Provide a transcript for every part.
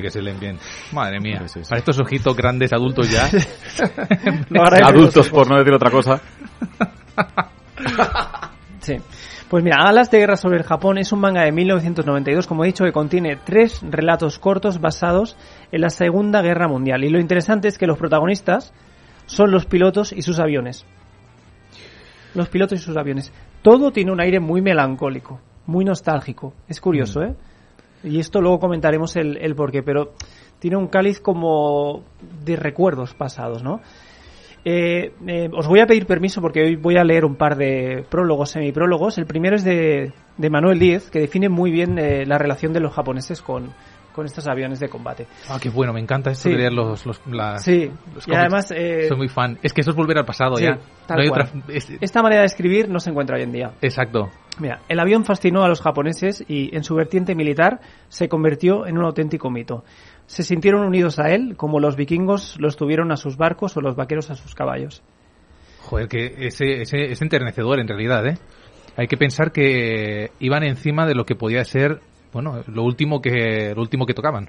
Que se leen bien. Madre mía. Para estos ojitos grandes adultos ya. adultos, por no decir otra cosa. sí. Pues mira, Alas de Guerra sobre el Japón es un manga de 1992, como he dicho, que contiene tres relatos cortos basados en la Segunda Guerra Mundial. Y lo interesante es que los protagonistas son los pilotos y sus aviones. Los pilotos y sus aviones. Todo tiene un aire muy melancólico, muy nostálgico. Es curioso, mm. ¿eh? Y esto luego comentaremos el, el porqué, pero tiene un cáliz como de recuerdos pasados, ¿no? Eh, eh, os voy a pedir permiso porque hoy voy a leer un par de prólogos, semiprólogos. El primero es de, de Manuel Díez, que define muy bien eh, la relación de los japoneses con, con estos aviones de combate. Ah, qué bueno, me encanta esto de leer los, los, sí. y además... Eh, Soy muy fan. Es que eso es volver al pasado ya. Esta manera de escribir no se encuentra hoy en día. Exacto. Mira, el avión fascinó a los japoneses y en su vertiente militar se convirtió en un auténtico mito. Se sintieron unidos a él como los vikingos los tuvieron a sus barcos o los vaqueros a sus caballos. Joder, que ese, ese, es enternecedor en realidad, ¿eh? Hay que pensar que iban encima de lo que podía ser bueno, lo último que, lo último que tocaban.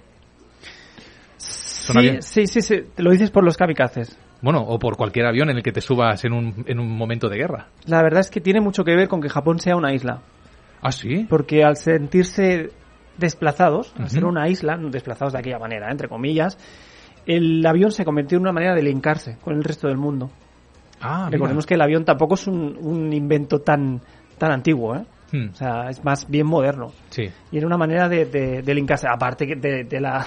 Sí, sí, sí, sí, lo dices por los kamikazes. Bueno, o por cualquier avión en el que te subas en un, en un momento de guerra. La verdad es que tiene mucho que ver con que Japón sea una isla. ¿Ah, sí? Porque al sentirse desplazados, al ser una isla, desplazados de aquella manera, entre comillas, el avión se convirtió en una manera de linkarse con el resto del mundo. Ah, Recordemos que el avión tampoco es un, un invento tan, tan antiguo, ¿eh? Hmm. O sea, es más bien moderno. Sí. Y era una manera de, de, de linkarse, aparte de, de, la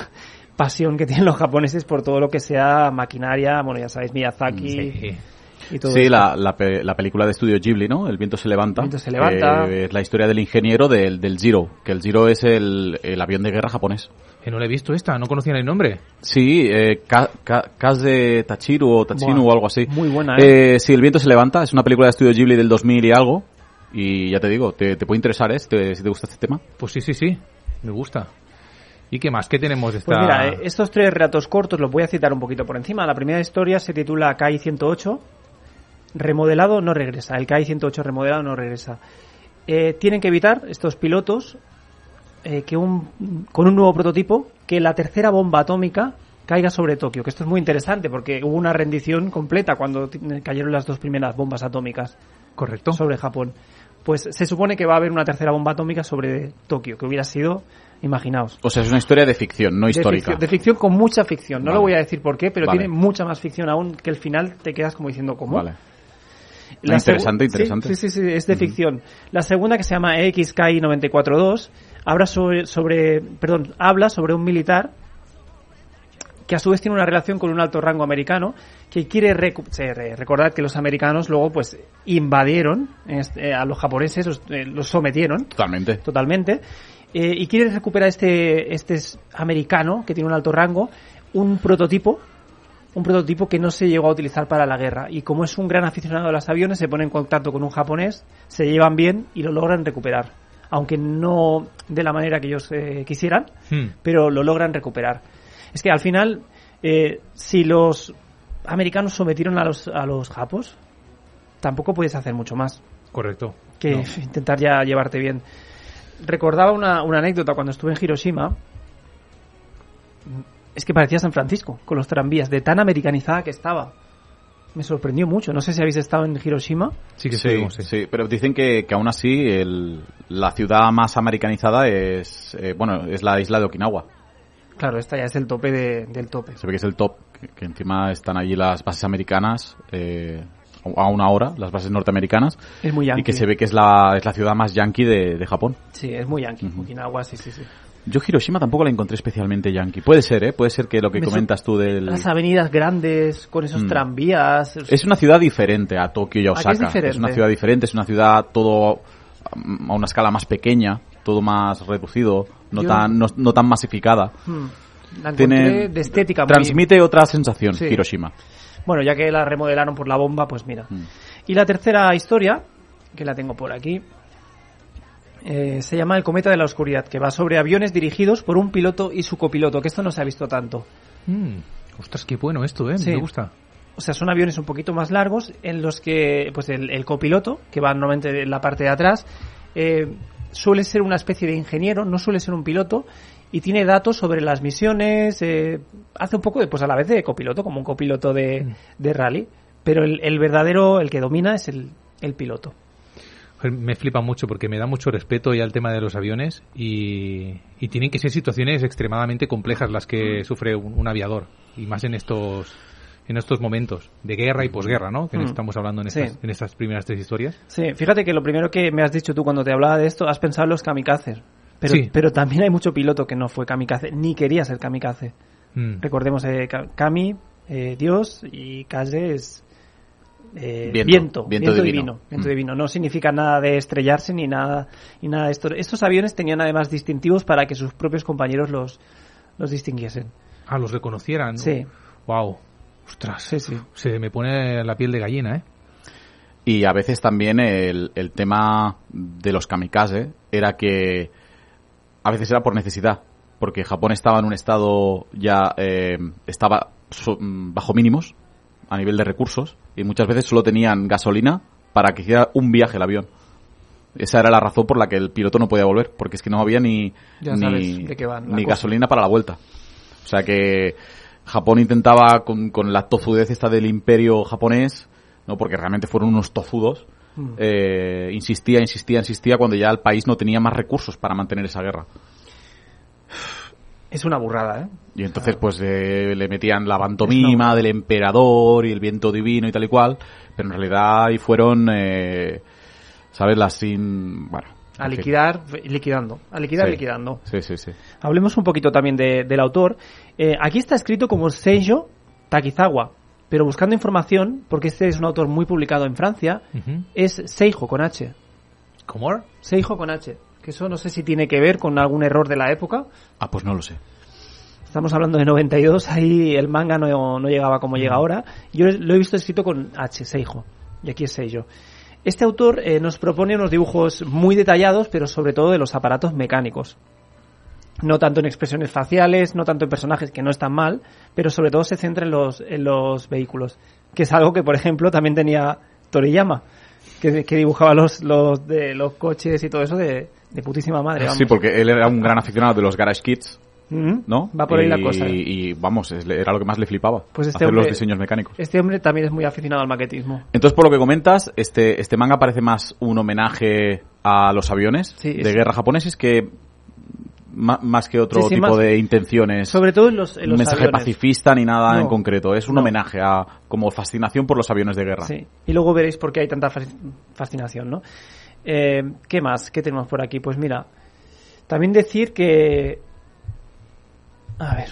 pasión que tienen los japoneses por todo lo que sea maquinaria, bueno, ya sabéis, Miyazaki. Sí. Y todo sí, la, la, la, película de estudio Ghibli, ¿no? El viento se levanta. El viento se levanta. es la historia del ingeniero del, del Zero, que el Zero es el, el avión de guerra japonés. Que no le he visto esta, no conocía el nombre. Sí, eh, Kaze Tachiru o Tachinu o algo así. Muy buena, ¿eh? ¿eh? Sí, El viento se levanta, es una película de estudio Ghibli del 2000 y algo. Y ya te digo, te, puede interesar, ¿eh? Si te, si te, gusta este tema. Pues sí, sí, sí, me gusta. ¿Y qué más? ¿Qué tenemos de esta...? Pues mira, eh, estos tres relatos cortos los voy a citar un poquito por encima. La primera historia se titula KI 108, remodelado no regresa. El KI 108 remodelado no regresa. Eh, tienen que evitar estos pilotos eh, que un, con un nuevo prototipo que la tercera bomba atómica caiga sobre Tokio, que esto es muy interesante porque hubo una rendición completa cuando cayeron las dos primeras bombas atómicas. Correcto. Sobre Japón pues se supone que va a haber una tercera bomba atómica sobre Tokio, que hubiera sido, imaginaos. O sea, es una historia de ficción, no histórica. De ficción, con mucha ficción. No lo voy a decir por qué, pero tiene mucha más ficción aún que el final te quedas como diciendo cómo. Vale. interesante, interesante. Sí, sí, sí, es de ficción. La segunda, que se llama XKI 942, habla sobre, sobre, perdón, habla sobre un militar que a su vez tiene una relación con un alto rango americano que quiere recordar que los americanos luego pues invadieron este, a los japoneses, los, eh, sometieron. Totalmente. Totalmente. Eh, y quiere recuperar este, este americano que tiene un alto rango, un prototipo, un prototipo que no se llegó a utilizar para la guerra. Y como es un gran aficionado a los aviones, se pone en contacto con un japonés, se llevan bien y lo logran recuperar. Aunque no de la manera que ellos eh, quisieran, hmm. pero lo logran recuperar. Es que al final, si los americanos sometieron a los, a los japos, tampoco puedes hacer mucho más. Correcto. Que intentar ya llevarte bien. Recordaba una, una anécdota cuando estuve en Hiroshima. Es que parecía San Francisco, con los tranvías, de tan americanizada que estaba. Me sorprendió mucho. No sé si habéis estado en Hiroshima. Sí, que sí, sí. pero dicen que, que aún así el, la ciudad más americanizada es, eh, bueno, es la isla de Okinawa. Claro, esta ya es el tope del tope. Se ve que es el top, que, encima están allí las bases americanas eh, a una hora, las bases norteamericanas. Es muy yankee. Y que se ve que es la, es la ciudad más yankee de, Japón. Sí, es muy yankee. Okinawa, sí, sí, sí. Yo Hiroshima tampoco la encontré especialmente yankee. Puede ser, ¿eh? Puede ser que lo que comentas tú del... Las avenidas grandes, con esos mm. tranvías... Es una ciudad diferente a Tokio y a Osaka. Es, es, una ciudad diferente, es una ciudad todo a una escala más pequeña, todo más reducido, no tan no, tan masificada. Hmm. La Tiene, de estética. Transmite otra sensación, Hiroshima. Bueno, ya que la remodelaron por la bomba, pues mira. Hmm. Y la tercera historia, que la tengo por aquí, eh, se llama El cometa de la oscuridad, que va sobre aviones dirigidos por un piloto y su copiloto, que esto no se ha visto tanto. Mm. Ostras, qué bueno esto, ¿eh? Me gusta. O sea, son aviones un poquito más largos en los que pues el, el copiloto, que va normalmente en la parte de atrás, eh, suele ser una especie de ingeniero, no suele ser un piloto, y tiene datos sobre las misiones, eh, hace un poco de, pues a la vez de copiloto, como un copiloto de, mm. de rally, pero el, el, verdadero, el que domina es el, el piloto me flipa mucho porque me da mucho respeto ya el tema de los aviones y, y tienen que ser situaciones extremadamente complejas las que mm. sufre un, aviador y más en estos en estos momentos de guerra y posguerra, ¿no? Que mm. estamos hablando en estas, en estas primeras tres historias. Sí, fíjate que lo primero que me has dicho tú cuando te hablaba de esto, has pensado en los kamikazes. Pero, pero también hay mucho piloto que no fue kamikaze, ni quería ser kamikaze. Mm. Recordemos, eh, Kami, eh, Dios, y Kaze es eh, viento, viento, divino. viento mm. divino. No significa nada de estrellarse ni nada y nada de esto. Estos aviones tenían además distintivos para que sus propios compañeros los, los distinguiesen. Ah, los reconocieran. Sí. Wow. Ostras, sí, sí. se me pone la piel de gallina, ¿eh? Y a veces también el, el tema de los kamikaze era que a veces era por necesidad, porque Japón estaba en un estado ya eh, estaba bajo mínimos a nivel de recursos y muchas veces solo tenían gasolina para que hiciera un viaje el avión. Esa era la razón por la que el piloto no podía volver, porque es que no había ni, ni, gasolina para la vuelta. O sea que Japón intentaba con, con, la tozudez esta del imperio japonés, no porque realmente fueron unos tozudos, mm. eh, insistía, insistía, insistía cuando ya el país no tenía más recursos para mantener esa guerra. Es una burrada, ¿eh? Y entonces, pues, eh, le metían la pantomima del emperador y el viento divino y tal y cual, pero en realidad ahí fueron, eh, ¿sabes? Las sin... Bueno. A liquidar, liquidando. A liquidar, liquidando. Sí, sí, sí. Hablemos un poquito también del autor. Eh, aquí está escrito como Seijo Takizawa, pero buscando información, porque este es un autor muy publicado en Francia, es Seijo con H. ¿Cómo? Seijo con H. Que eso no sé si tiene que ver con algún error de la época. Ah, pues no lo sé. Estamos hablando de 92, ahí el manga no, no llegaba como llega ahora. Yo lo he visto escrito con H, Seijo. Y aquí es Seijo. Este autor eh, nos propone unos dibujos muy detallados, pero sobre todo de los aparatos mecánicos. No tanto en expresiones faciales, no tanto en personajes, que no están mal, pero sobre todo se centra en los, en los vehículos. Que es algo que, por ejemplo, también tenía Toriyama, que, que dibujaba los, los, de, los coches y todo eso de, de putísima madre. Sí, porque él era un gran aficionado de los Garage Kids. ¿No? Va por ahí la cosa. Y, vamos, era lo que más le flipaba. Pues este hacer los diseños mecánicos. Este hombre también es muy aficionado al maquetismo. Entonces, por lo que comentas, este, este manga parece más un homenaje a los aviones de guerra japoneses que más que otro tipo de intenciones. Sobre todo en los, en un mensaje pacifista ni nada en concreto. Es un homenaje a como fascinación por los aviones de guerra. Sí. Y luego veréis por qué hay tanta fascinación, ¿no? Eh, ¿Qué más? ¿Qué tenemos por aquí? Pues mira, también decir que... A ver,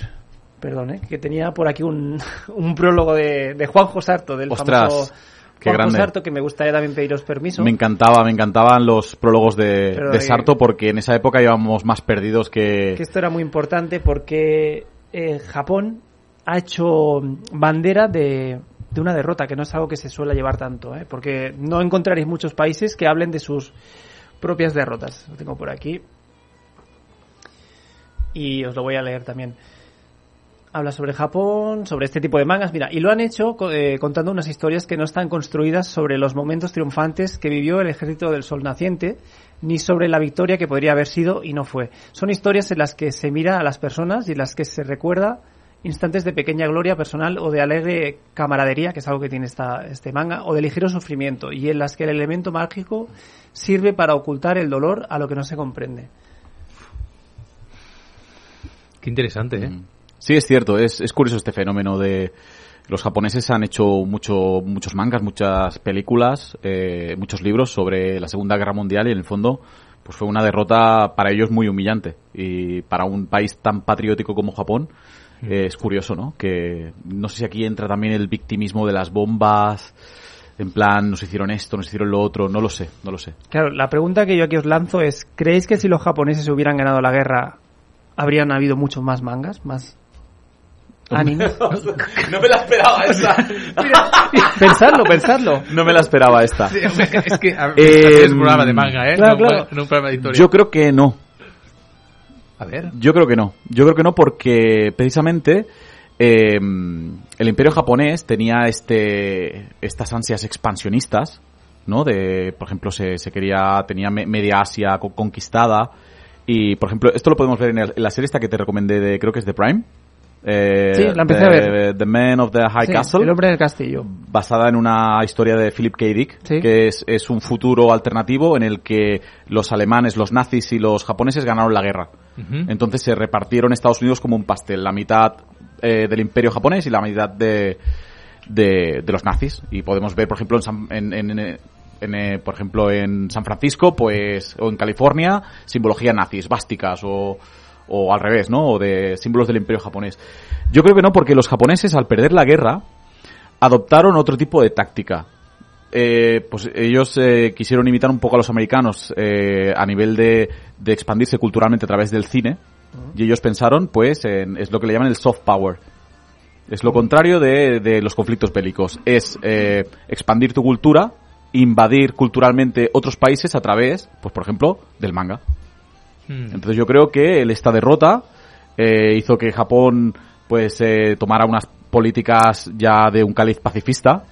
perdón, ¿eh? que tenía por aquí un, un prólogo de, de Juanjo Sarto, del famoso... Qué grande. Sarto, que me gustaría también pediros permiso. Me encantaba, me encantaban los prólogos de, de Sarto porque en esa época íbamos más perdidos que... Que esto era muy importante porque eh, Japón ha hecho bandera de, de una derrota, que no es algo que se suele llevar tanto, ¿eh? porque no encontraréis muchos países que hablen de sus propias derrotas. Lo tengo por aquí. Y os lo voy a leer también. Habla sobre Japón, sobre este tipo de mangas. Mira, y lo han hecho eh, contando unas historias que no están construidas sobre los momentos triunfantes que vivió el ejército del sol naciente, ni sobre la victoria que podría haber sido y no fue. Son historias en las que se mira a las personas y en las que se recuerda instantes de pequeña gloria personal o de alegre camaradería, que es algo que tiene esta, este manga, o de ligero sufrimiento, y en las que el elemento mágico sirve para ocultar el dolor a lo que no se comprende. Qué interesante, ¿eh? Mm. Sí, es cierto, es, es curioso este fenómeno de... Los japoneses han hecho mucho, muchos mangas, muchas películas, eh, muchos libros sobre la Segunda Guerra Mundial y en el fondo pues fue una derrota para ellos muy humillante y para un país tan patriótico como Japón eh, es curioso, ¿no? Que no sé si aquí entra también el victimismo de las bombas, en plan, nos hicieron esto, nos hicieron lo otro, no lo sé, no lo sé. Claro, la pregunta que yo aquí os lanzo es, ¿creéis que si los japoneses hubieran ganado la guerra, habrían habido muchos más mangas, más animes? no me la esperaba esta. pensadlo, pensadlo. No me la esperaba esta. es que es un programa de manga, ¿eh? Claro, claro. un programa de Yo creo que no. A ver. Yo creo que no. Yo creo que no porque precisamente eh, el imperio japonés tenía este estas ansias expansionistas, ¿no? De, por ejemplo, se, se quería, tenía media Asia conquistada Y, por ejemplo, esto lo podemos ver en, el- en la serie esta que te recomendé de, creo que es de Prime. Eh, Sí, la empecé The- a ver. The Man of the High Sí, Castle. El hombre del castillo. basada en una historia de Philip K. Dick, Sí. que es, es un futuro alternativo en el que los alemanes, los nazis y los japoneses ganaron la guerra. Entonces se repartieron Estados Unidos como un pastel, la mitad eh, del imperio japonés y la mitad de, de, de los nazis. Y podemos ver, por ejemplo, en, San- en- en- en- eh, por ejemplo, en San Francisco, pues, o en California, simbología nazis, básticas o, o al revés, ¿no? O de símbolos del imperio japonés. Yo creo que no, porque los japoneses, al perder la guerra, adoptaron otro tipo de táctica. Eh, pues ellos eh, quisieron imitar un poco a los americanos eh, a nivel de, de expandirse culturalmente a través del cine y ellos pensaron pues en, es lo que le llaman el soft power es lo contrario de, de los conflictos bélicos es eh, expandir tu cultura invadir culturalmente otros países a través pues por ejemplo del manga Mm. entonces yo creo que el- esta derrota eh, hizo que Japón pues eh, tomara unas políticas ya de un caliz pacifista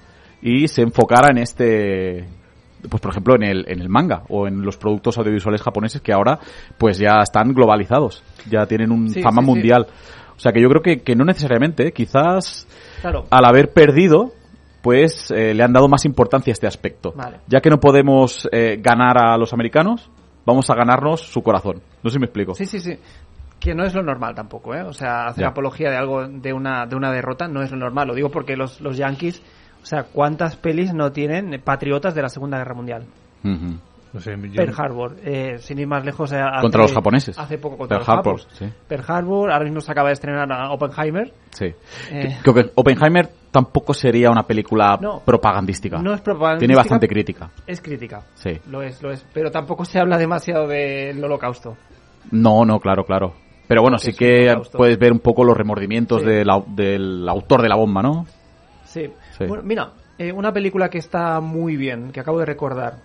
y se enfocara en este pues por ejemplo en el, en el manga o en los productos audiovisuales japoneses que ahora pues ya están globalizados, ya tienen un Sí, fama sí, sí. mundial. O sea que yo creo que, que no necesariamente, quizás Claro. al haber perdido pues eh, le han dado más importancia a este aspecto. Vale. Ya que no podemos eh, ganar a los americanos, vamos a ganarnos su corazón. No sé si me explico. Sí, sí, sí. Que no es lo normal tampoco, ¿eh? O sea, hacer Ya. apología de algo, de una, de una derrota no es lo normal. Lo digo porque los, los yankees, o sea, ¿cuántas pelis no tienen patriotas de la Segunda Guerra Mundial? Ujú. No sé, yo- Pearl Harbor, eh, sin ir más lejos. eh, hace- Contra los japoneses. Hace poco contra Pearl los Harbor, sí. Pearl Harbor, ahora mismo se acaba de estrenar a Oppenheimer. Sí. Eh, Creo que Oppenheimer tampoco sería una película No. propagandística. No es propagandística. Tiene bastante crítica. Es crítica. Sí. Lo es, lo es. Pero tampoco se habla demasiado del holocausto. No, no, claro, claro. Pero bueno, Porque sí que puedes ver un poco los remordimientos Sí. del, au- del autor de la bomba, ¿no? Sí. Sí. Bueno, mira, eh, una película que está muy bien, que acabo de recordar.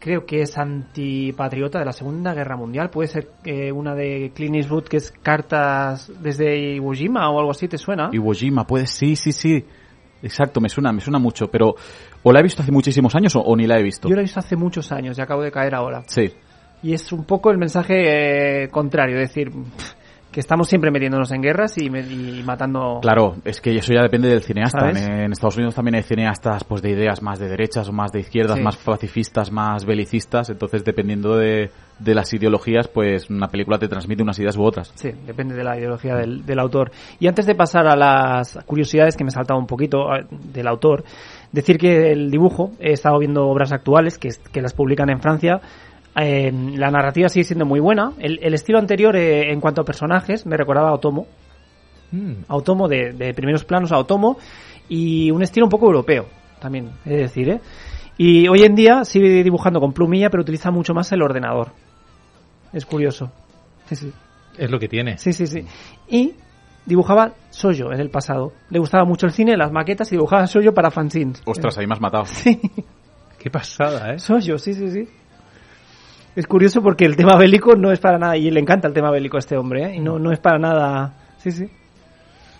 Creo que es antipatriota de la Segunda Guerra Mundial. Puede ser eh, una de Clint Eastwood que es Cartas desde Iwo Jima o algo así, ¿te suena? Iwo Jima, puede, sí, sí, sí. Exacto, me suena, me suena mucho, pero o la he visto hace muchísimos años o, o ni la he visto. Yo la he visto hace muchos años y acabo de caer ahora. Sí, Y es un poco el mensaje eh, contrario, es decir, que estamos siempre metiéndonos en guerras y, y matando... claro, es que eso ya depende del cineasta. ¿Sabes? En, Estados Unidos también hay cineastas pues de ideas más de derechas o más de izquierdas, Sí. más pacifistas, más belicistas, entonces dependiendo de, de las ideologías, pues una película te transmite unas ideas u otras. Sí, depende de la ideología del, del autor. Y antes de pasar a las curiosidades que me he saltado un poquito del autor, decir que el dibujo, he estado viendo obras actuales que, que las publican en Francia. Eh, la narrativa sigue siendo muy buena. El, el estilo anterior, eh, en cuanto a personajes, me recordaba a Otomo. Mm. A Otomo, de, de primeros planos a Otomo. Y un estilo un poco europeo, también, es decir, ¿eh? Y hoy en día sigue dibujando con plumilla, pero utiliza mucho más el ordenador. Es curioso. Sí, sí. Es lo que tiene. Sí, sí, sí. Y dibujaba Soyo en el pasado. Le gustaba mucho el cine, las maquetas y dibujaba Soyo para fanzines. Ostras, ahí me has matado. Sí, Qué pasada, ¿eh? Soyo, sí, sí, sí. Es curioso porque el tema bélico no es para nada, y le encanta el tema bélico a este hombre, ¿eh? Y no, no es para nada... Sí, sí.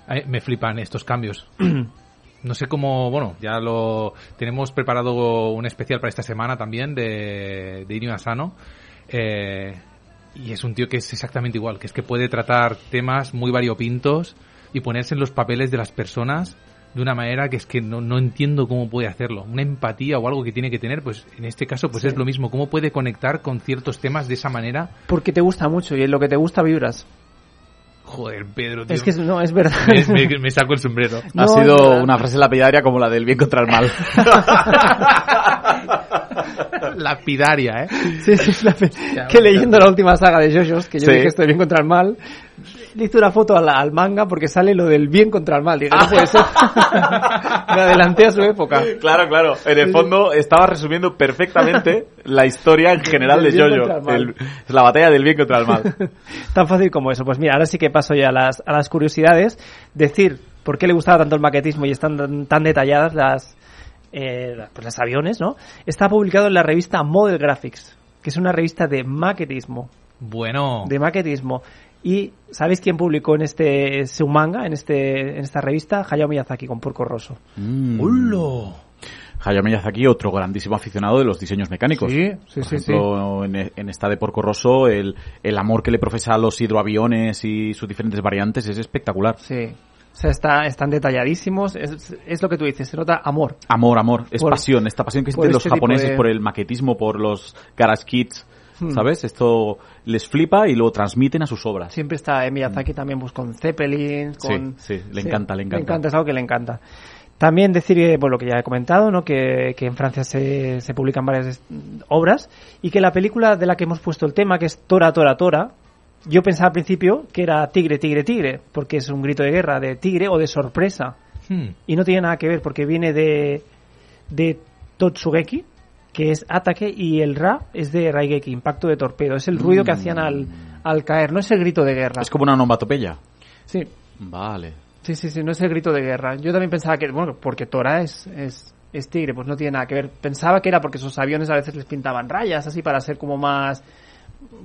Ay, me flipan estos cambios. No sé cómo, bueno, ya lo tenemos preparado un especial para esta semana también de, de Inio Asano. Eh, y es un tío que es exactamente igual, que es que puede tratar temas muy variopintos y ponerse en los papeles de las personas de una manera que es que no, no entiendo cómo puede hacerlo. Una empatía o algo que tiene que tener, pues en este caso pues Sí. es lo mismo. ¿Cómo puede conectar con ciertos temas de esa manera? Porque te gusta mucho y en lo que te gusta vibras. Joder, Pedro, tío. Es que no, es verdad. me, me- me saco el sombrero. No, ha sido una frase lapidaria como la del bien contra el mal. Lapidaria, ¿eh? Sí, sí, es la que leyendo la última saga de JoJo's, que yo Sí. dije estoy bien contra el mal, le hice una foto al, al manga porque sale lo del bien contra el mal. Dije, no puede ser. Me adelanté a su época. Claro, claro. En el fondo estaba resumiendo perfectamente la historia en general de Jojo. la batalla del bien contra el mal. Tan fácil como eso. Pues mira, ahora sí que paso ya a las, a las curiosidades. Decir por qué le gustaba tanto el maquetismo y están tan, tan detalladas las, eh, pues las aviones, ¿no? Está publicado en la revista Model Graphics, que es una revista de maquetismo. Bueno, de maquetismo. Y ¿sabéis quién publicó en este su manga, en este en esta revista? Hayao Miyazaki con Porco Rosso. Mm. Hayao Miyazaki, otro grandísimo aficionado de los diseños mecánicos. Sí, sí, Por sí, ejemplo, En, en esta de Porco Rosso, el, el amor que le profesa a los hidroaviones y sus diferentes variantes es espectacular. Sí. O sea, está, están detalladísimos. Es, es lo que tú dices, se nota amor. Amor, amor, es Por- pasión, esta pasión que sienten los este tipo japoneses de- por el maquetismo, por los garage kits, Hmm. ¿sabes? Esto les flipa y lo transmiten a sus obras. Siempre está Miyazaki también pues, con Zeppelin, con... Sí, sí, le encanta, le encanta. Le encanta, es algo que le encanta. También decir, eh, pues lo que ya he comentado, ¿no? que, que en Francia se, se publican varias obras y que la película de la que hemos puesto el tema, que es Tora, Tora, Tora, yo pensaba al principio que era Tigre, Tigre, Tigre, porque es un grito de guerra de tigre o de sorpresa. Hmm. Y no tiene nada que ver porque viene de, de Totsugeki, que es ataque, y el Ra es de Raigeki, impacto de torpedo. Es el ruido que hacían al, al caer, no es el grito de guerra. Es como una onomatopeya. Sí, Vale. sí, sí, sí, no es el grito de guerra. Yo también pensaba que, bueno, porque Tora es, es, es tigre, pues no tiene nada que ver. Pensaba que era porque esos aviones a veces les pintaban rayas, así para ser como más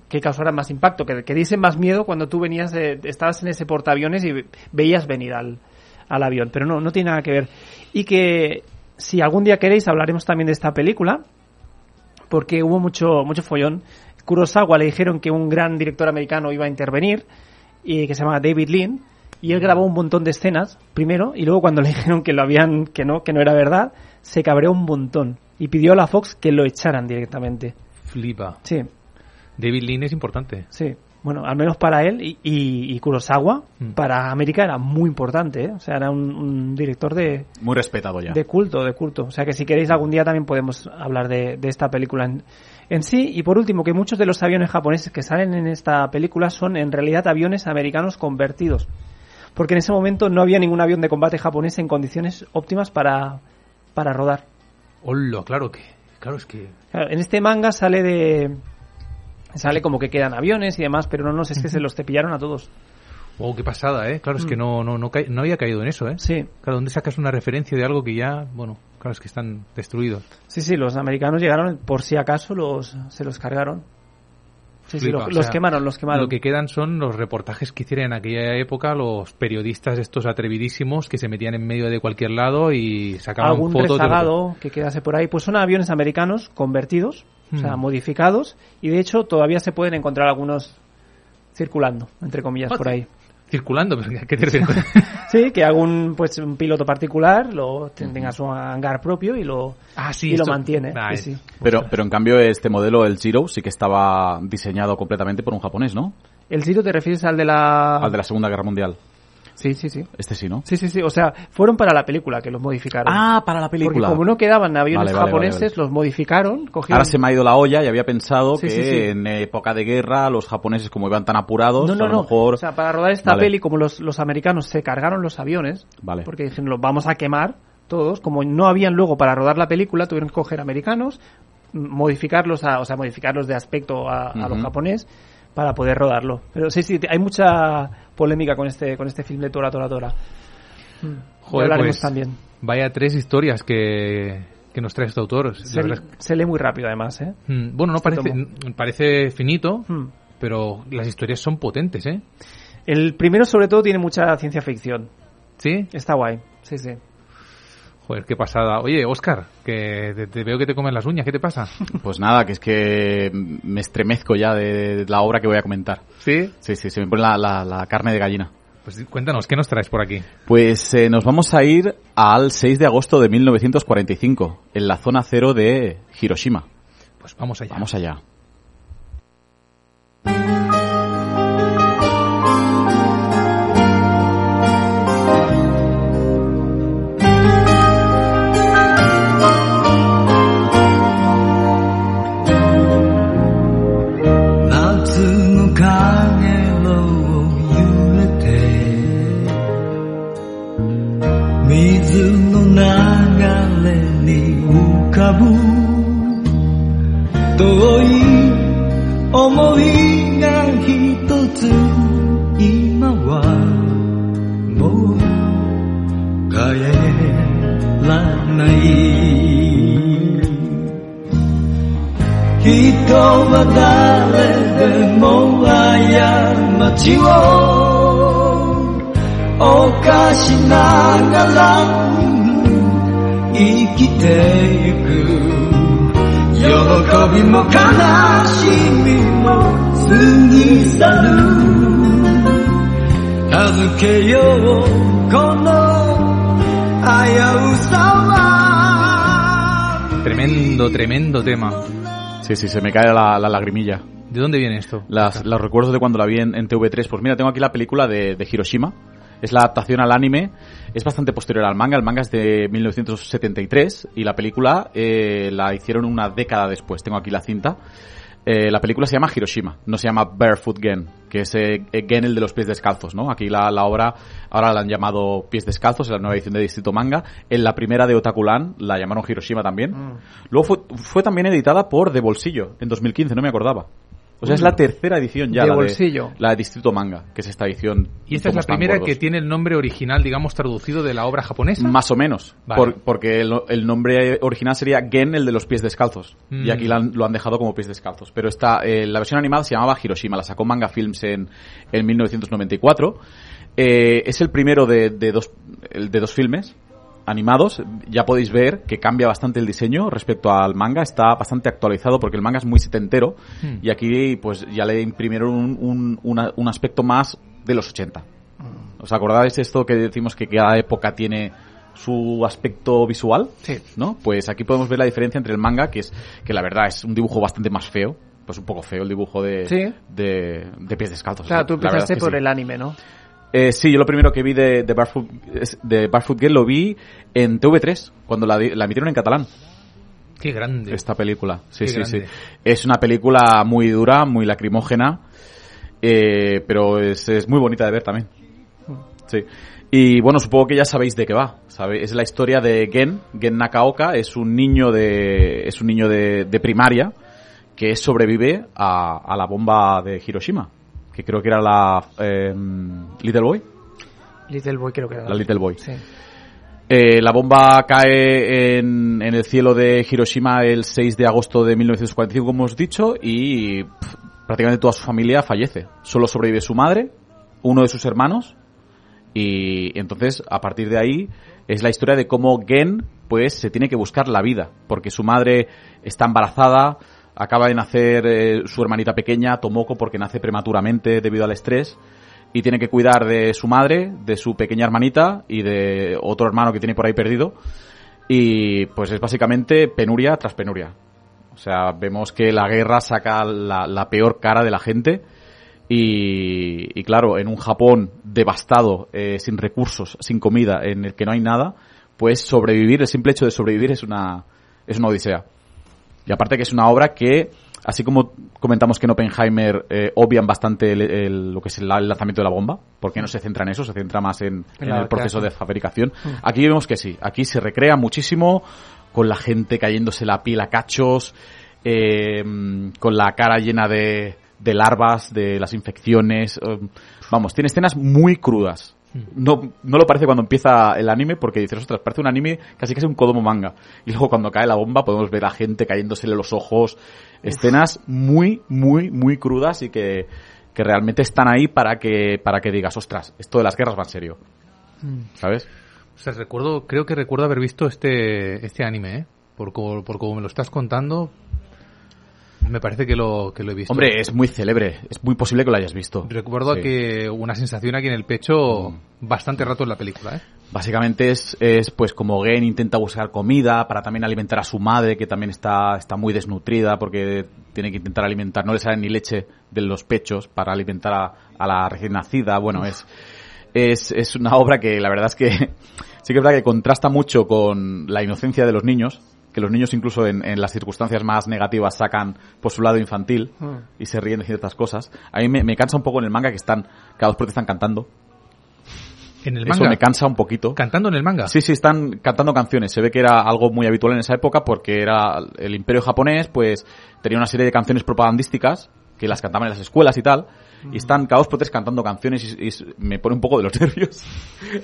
que causaran más impacto, que, que diesen más miedo cuando tú venías, de- estabas en ese portaaviones y ve- veías venir al, al avión, pero no, no tiene nada que ver. Y que si algún día queréis hablaremos también de esta película, porque hubo mucho, mucho follón. Kurosawa le dijeron que un gran director americano iba a intervenir, y que se llama David Lean, y él grabó un montón de escenas, primero, y luego cuando le dijeron que lo habían, que no, que no era verdad, se cabreó un montón, y pidió a la Fox que lo echaran directamente. Flipa. Sí, David Lean es importante. Sí, bueno, al menos para él y, y, y Kurosawa, Mm. para América era muy importante, ¿eh? o sea, era un, un director de, Muy respetado ya. de culto, de culto. O sea, que si queréis algún día también podemos hablar de, de esta película en, en sí. Y por último, que muchos de los aviones japoneses que salen en esta película son en realidad aviones americanos convertidos. Porque en ese momento no había ningún avión de combate japonés en condiciones óptimas para, para rodar. Hola, claro que. Claro, es que. Claro, en este manga sale de... Sale como que quedan aviones y demás, pero no, no, es que se los cepillaron a todos. Wow, qué pasada, ¿eh? Claro, es que Mm. no, no, no, ca- no había caído en eso, ¿eh? Sí, Claro, ¿dónde sacas una referencia de algo que ya, bueno, claro, es que están destruidos? sí, sí, los americanos llegaron, por si acaso los, se los cargaron. Sí, sí, los sea, quemaron, los quemaron. Lo que quedan son los reportajes que hicieron en aquella época los periodistas estos atrevidísimos que se metían en medio de cualquier lado y sacaban algún fotos rezagado que quedase por ahí. Pues son aviones americanos convertidos, o sea, Hmm. modificados, y de hecho todavía se pueden encontrar algunos circulando, entre comillas, por ahí. circulando, pero ¿a ¿qué te refieres? Sí, que algún pues un piloto particular lo tenga su hangar propio y lo ah, sí, y lo mantiene. Ah, sí, es- sí. Pero, pero en cambio este modelo, el Zero, sí que estaba diseñado completamente por un japonés, ¿no? ¿El Zero te refieres al de la Al de la Segunda Guerra Mundial. Sí, sí, sí. Este sí, ¿no? Sí, sí, sí, o sea, fueron para la película que los modificaron. Ah, para la Porque película. como no quedaban aviones Vale, japoneses, vale, vale. los modificaron, cogieron Ahora se me ha ido la olla y había pensado Sí, que sí, sí. en época de guerra los japoneses, como iban tan apurados, No, no, a lo no. mejor... O sea, para rodar esta peli, como los, los americanos se cargaron los aviones, Vale. porque dijeron, los vamos a quemar todos, como no habían luego para rodar la película, tuvieron que coger americanos, modificarlos, a, o sea, modificarlos de aspecto a, a lo Ujú. Para poder rodarlo. Pero sí, sí, hay mucha polémica con este, con este film de Tora, Tora, Tora. Mm. Ya Joder, hablaremos pues, también. Vaya tres historias que, que nos trae este autor. Se, verdad es- se lee muy rápido, además, ¿eh? Mm, Bueno, no Este parece, tomo. parece finito, Mm. pero las historias son potentes, ¿eh? El primero, sobre todo, tiene mucha ciencia ficción. ¿Sí? Está guay, sí, sí. Joder, qué pasada. Oye, Oscar, que te, te veo que te comen las uñas, ¿qué te pasa? Pues nada, que es que me estremezco ya de la obra que voy a comentar. ¿Sí? Sí, sí, se me pone la, la- la carne de gallina. Pues cuéntanos, ¿qué nos traes por aquí? Pues eh, nos vamos a ir al 6 de agosto de 1945, en la zona cero de Hiroshima. Pues vamos allá. Vamos allá. は誰でも過ちを犯しながら生きてゆく喜びも悲しみも過ぎ去る預けようこの危うさは Tremendo, tremendo tema. Sí, sí, se me cae la, la lagrimilla. ¿De dónde viene esto? Las, los recuerdos de cuando la vi en, en TV3. Pues mira, tengo aquí la película de, de Hiroshima. Es la adaptación al anime. Es bastante posterior al manga. El manga es de 1973 y la película eh, la hicieron una década después. Tengo aquí la cinta. Eh, la película se llama Hiroshima, no se llama Barefoot Gen, que es eh, Gen el de los pies descalzos, ¿no? Aquí la, la obra, ahora la han llamado Pies Descalzos, es la nueva edición de Distrito Manga. En la primera de Otakulan la llamaron Hiroshima también. Mm. Luego fue, fue también editada por De Bolsillo, en 2015, no me acordaba. O sea, es la tercera edición ya. De la Bolsillo. la de Distrito Manga, que es esta edición. Y esta es la primera gordos. que tiene el nombre original, digamos, traducido de la obra japonesa. Más o menos. Vale. Por- porque el, el nombre original sería Gen, el de los pies descalzos. Mm. Y aquí han- lo han dejado como pies descalzos. Pero esta, eh, la versión animada se llamaba Hiroshima. La sacó Manga Films en, en 1994. Eh, es el primero de, de dos, de dos filmes animados. Ya podéis ver que cambia bastante el diseño respecto al manga. Está bastante actualizado porque el manga es muy setentero. Mm. Y aquí pues ya le imprimieron un, un, una- un aspecto más de los 80. ¿Os acordáis esto que decimos que cada época tiene su aspecto visual? Sí. ¿No? Pues aquí podemos ver la diferencia entre el manga, que es que la verdad es un dibujo bastante más feo. Pues un poco feo el dibujo de, Sí. de, de pies descalzos. Claro, tú empezaste por sí. el anime, ¿no? Eh, sí, yo lo primero que vi de, de, Barefoot, es- de Barefoot Girl lo vi en TV3, cuando la, emitieron en catalán, Qué grande. esta película. Sí, Qué sí, sí. Es una película muy dura, muy lacrimógena, eh, pero es, es muy bonita de ver también. Sí. Y bueno, supongo que ya sabéis de qué va. Es la historia de Gen, Gen Nakaoka, es un niño de, es un niño de, de primaria que sobrevive a, a la bomba de Hiroshima, que creo que era la em, Little Boy. Little Boy creo que era. La Little Boy. Sí. Eh, la bomba cae en, en el cielo de Hiroshima el 6 de agosto de 1945, como hemos dicho, y prácticamente toda su familia fallece. Solo sobrevive su madre, uno de sus hermanos, y entonces a partir de ahí es la historia de cómo Gen pues se tiene que buscar la vida, porque su madre está embarazada, acaba de nacer eh, su hermanita pequeña, Tomoko, porque nace prematuramente debido al estrés, y tiene que cuidar de su madre, de su pequeña hermanita y de otro hermano que tiene por ahí perdido. Y pues es básicamente penuria tras penuria. O sea, vemos que la guerra saca la, peor cara de la gente. Y, y claro, en un Japón devastado, eh, sin recursos, sin comida, en el que no hay nada, pues sobrevivir, el simple hecho de sobrevivir es una, es una odisea. Y aparte que es una obra que, así como comentamos que en Oppenheimer eh, obvian bastante el- el- lo que es el, lanzamiento de la bomba, porque no se centra en eso, se centra más en, el proceso de fabricación. Aquí vemos que sí, aquí se recrea muchísimo con la gente cayéndose la piel a cachos, eh, con la cara llena de, de larvas, de las infecciones. eh, vamos, tiene escenas muy crudas. No, no lo parece cuando empieza el anime porque dices, ostras, parece un anime casi casi un Kodomo manga. Y luego cuando cae la bomba podemos ver a gente cayéndosele los ojos. Escenas muy, muy, muy crudas y que, que realmente están ahí para que, para que digas, ostras, esto de las guerras va en serio. ¿Sabes? O sea, recuerdo, creo que recuerdo haber visto este, este anime, ¿eh? Por, por como me lo estás contando, me parece que lo, que lo he visto. Hombre, es muy célebre. Es muy posible que lo hayas visto. Recuerdo Sí. Mm. que una sensación aquí en el pecho bastante rato en la película, ¿eh? Básicamente es, es pues como Gen intenta buscar comida para también alimentar a su madre, que también está, está muy desnutrida porque tiene que intentar alimentar, no le sale ni leche de los pechos para alimentar a, a la recién nacida. Bueno, es, es, es una obra que la verdad es que sí que es verdad que contrasta mucho con la inocencia de los niños, que los niños incluso en, en las circunstancias más negativas sacan por su lado infantil Mm. y se ríen de ciertas cosas. A mí me, me cansa un poco en el manga que están, cada dos por están cantando. En el Eso manga. me cansa un poquito. Cantando en el manga. Sí, sí, están cantando canciones. Se ve que era algo muy habitual en esa época porque era el imperio japonés, pues tenía una serie de canciones propagandísticas que las cantaban en las escuelas y tal. Y están cada dos por tres cantando canciones y, y me pone un poco de los nervios.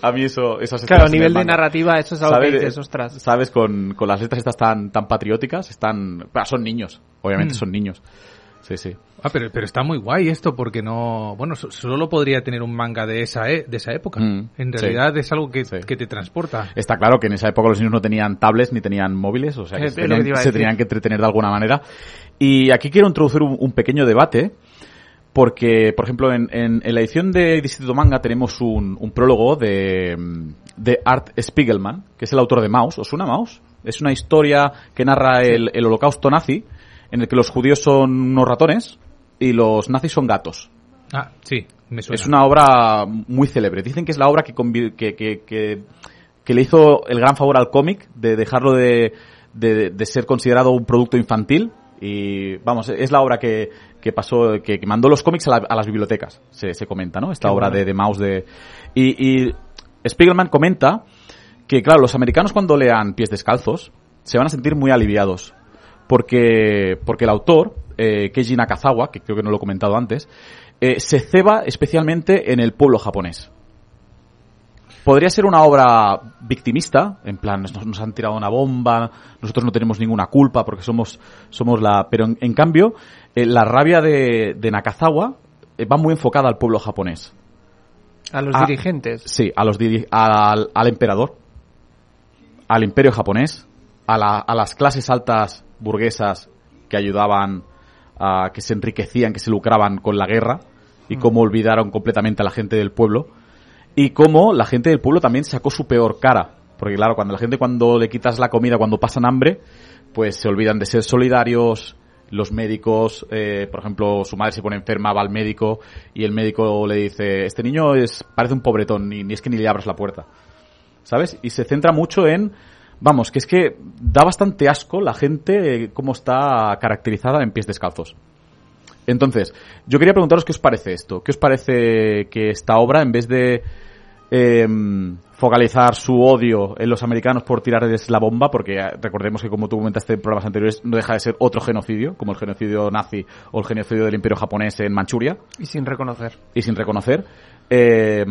a mí eso, esas Claro, a nivel el de narrativa, eso es algo que ¿Sabes? dices, ostras. ¿Sabes? Con, con las letras estas tan, tan patrióticas, están, son niños, obviamente Mm. son niños. Sí, sí. Ah, pero, pero está muy guay esto porque no... Bueno, so- solo podría tener un manga de esa, e- de esa época. Mm, en sí. realidad es algo que, Sí. que te transporta. Está claro que en esa época los niños no tenían tablets ni tenían móviles, o sea que Es se, que tenían, se que entretener de alguna manera. Y aquí quiero introducir un, un pequeño debate, porque, por ejemplo, en, en- en la edición de Distrito Manga tenemos un, un prólogo de, de Art Spiegelman, que es el autor de Maus. ¿Os suena Maus? Es una historia que narra el, el holocausto nazi, en el que los judíos son unos ratones y los nazis son gatos. Ah, sí, me suena. Es una obra muy célebre. Dicen que es la obra que, que, que, que, que le hizo el gran favor al cómic de dejarlo de, de, de ser considerado un producto infantil. Y vamos, es la obra que, que pasó, que, que mandó los cómics a, la- a las bibliotecas, se, se comenta, ¿no? Esta Qué obra bueno. de, de Maus de... Y, y Spiegelman comenta que, claro, los americanos cuando lean Pies Descalzos se van a sentir muy aliviados. Porque, porque el autor, eh, Keiji Nakazawa, que creo que no lo he comentado antes, eh, se ceba especialmente en el pueblo japonés. Podría ser una obra victimista, en plan, nos, nos han tirado una bomba, nosotros no tenemos ninguna culpa porque somos, somos la... Pero en, en cambio, eh, la rabia de, de Nakazawa va muy enfocada al pueblo japonés. A los dirigentes. Sí, a los diri- al, al emperador, al imperio japonés, a, la- a las clases altas burguesas que ayudaban, a, que se enriquecían, que se lucraban con la guerra y cómo olvidaron completamente a la gente del pueblo y cómo la gente del pueblo también sacó su peor cara. Porque claro, cuando la gente cuando le quitas la comida, cuando pasan hambre, pues se olvidan de ser solidarios, los médicos, eh, por ejemplo, su madre se pone enferma, va al médico y el médico le dice, este niño es parece un pobretón, ni, ni es que ni le abras la puerta. ¿Sabes? Y se centra mucho en, vamos, que es que da bastante asco la gente eh, cómo está caracterizada en pies descalzos. Entonces, yo quería preguntaros qué os parece esto. ¿Qué os parece que esta obra, en vez de eh, focalizar su odio en los americanos por tirarles la bomba, porque eh, recordemos que como tú comentaste en programas anteriores, no deja de ser otro genocidio, como el genocidio nazi o el genocidio del imperio japonés en Manchuria, Y sin reconocer. y sin reconocer. Eh,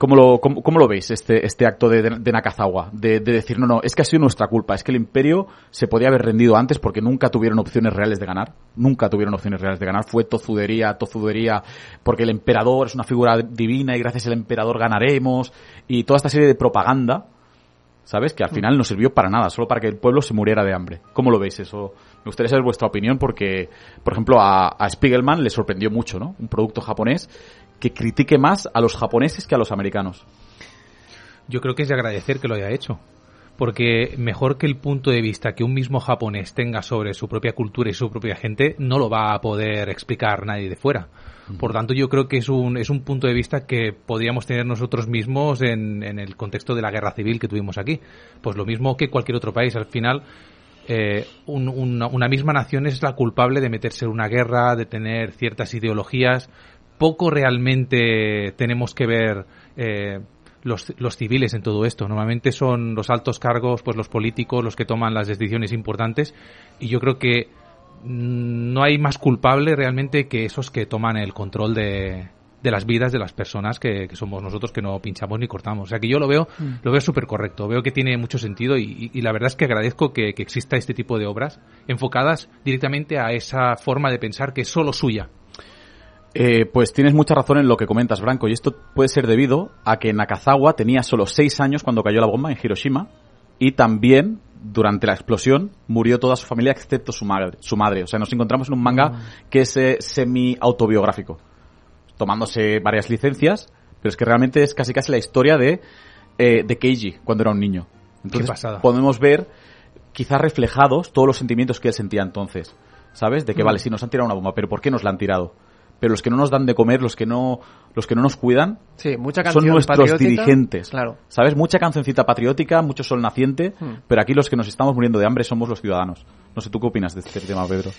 ¿cómo, lo, cómo, cómo lo veis este, este acto de, de Nakazawa? De, de decir, no, no, es que ha sido nuestra culpa, es que el imperio se podía haber rendido antes porque nunca tuvieron opciones reales de ganar, nunca tuvieron opciones reales de ganar, fue tozudería, tozudería, porque el emperador es una figura divina y gracias al emperador ganaremos, y toda esta serie de propaganda, ¿sabes? Que al final no sirvió para nada, solo para que el pueblo se muriera de hambre. ¿Cómo lo veis eso? Me gustaría saber vuestra opinión porque, por ejemplo, a, a Spiegelman le sorprendió mucho, ¿no? Un producto japonés que critique más a los japoneses que a los americanos. Yo creo que es de agradecer que lo haya hecho. Porque mejor que el punto de vista que un mismo japonés tenga sobre su propia cultura y su propia gente, no lo va a poder explicar nadie de fuera. Por tanto, yo creo que es un, es un punto de vista que podríamos tener nosotros mismos en, en el contexto de la guerra civil que tuvimos aquí. Pues lo mismo que cualquier otro país. Al final, eh, un- una, una misma nación es la culpable de meterse en una guerra, de tener ciertas ideologías. Poco realmente tenemos que ver eh, los, los civiles en todo esto. Normalmente son los altos cargos, pues los políticos, los que toman las decisiones importantes. Y yo creo que mm, no hay más culpable realmente que esos que toman el control de, de las vidas de las personas que, que somos nosotros que no pinchamos ni cortamos. O sea que yo lo veo, lo veo súper correcto, veo que tiene mucho sentido y, y- y la verdad es que agradezco que, que exista este tipo de obras enfocadas directamente a esa forma de pensar que es solo suya. Eh, pues tienes mucha razón en lo que comentas, Branco, y esto puede ser debido a que Nakazawa tenía solo seis años cuando cayó la bomba en Hiroshima y también durante la explosión murió toda su familia excepto su madre. Su madre. O sea, nos encontramos en un manga que es eh, semi-autobiográfico, tomándose varias licencias, pero es que realmente es casi casi la historia de, eh, de Keiji cuando era un niño. Entonces pasada. podemos ver quizás reflejados todos los sentimientos que él sentía entonces. ¿Sabes? De que, vale, sí, nos han tirado una bomba, pero ¿por qué nos la han tirado? Pero los que no nos dan de comer, los que no, los que no nos cuidan, Sí, mucha son nuestros dirigentes. Claro. ¿Sabes? Mucha cancioncita patriótica, mucho sol naciente, Hmm. pero aquí los que nos estamos muriendo de hambre somos los ciudadanos. No sé, ¿tú qué opinas de este tema, Pedro?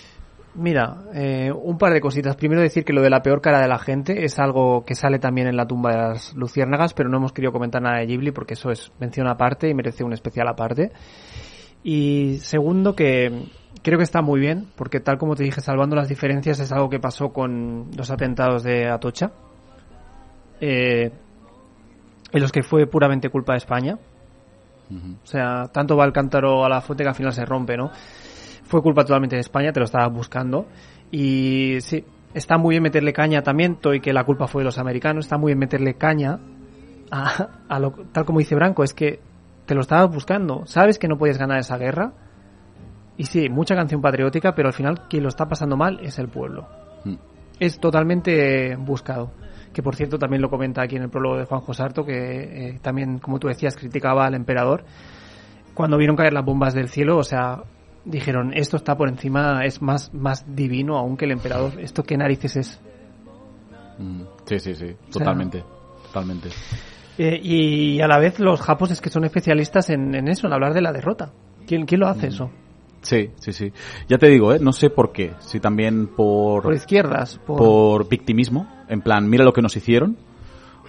Mira, eh, un par de cositas. Primero decir que lo de la peor cara de la gente es algo que sale también en la tumba de las luciérnagas, pero no hemos querido comentar nada de Ghibli porque eso es mención aparte y merece un especial aparte. Y segundo que creo que está muy bien, porque tal como te dije, salvando las diferencias es algo que pasó con los atentados de Atocha, eh, en los que fue puramente culpa de España. O sea, tanto va el cántaro a la fuente que al final se rompe, ¿no? fue culpa totalmente de España, te lo estaba buscando. Y sí, está muy bien meterle caña también, y que la culpa fue de los americanos, está muy bien meterle caña a, a lo, tal como dice Branco, es que te lo estabas buscando, sabes que no puedes ganar esa guerra. Y sí, mucha canción patriótica, pero al final quien lo está pasando mal es el pueblo. Mm. Es totalmente buscado. Que por cierto también lo comenta aquí en el prólogo de Juan Sarto, que eh, también, como tú decías, criticaba al emperador. Cuando vieron caer las bombas del cielo, o sea, dijeron, esto está por encima, es más, más divino aún que el emperador. ¿Esto qué narices es? Mm, Sí, sí, sí, totalmente, totalmente. Eh, y a la vez los japos es que son especialistas en, en eso, en hablar de la derrota. ¿Quién, quién lo hace eso? Sí, sí, sí. Ya te digo, ¿eh? no sé por qué. Si también por, Por izquierdas, por... por victimismo, en plan, mira lo que nos hicieron,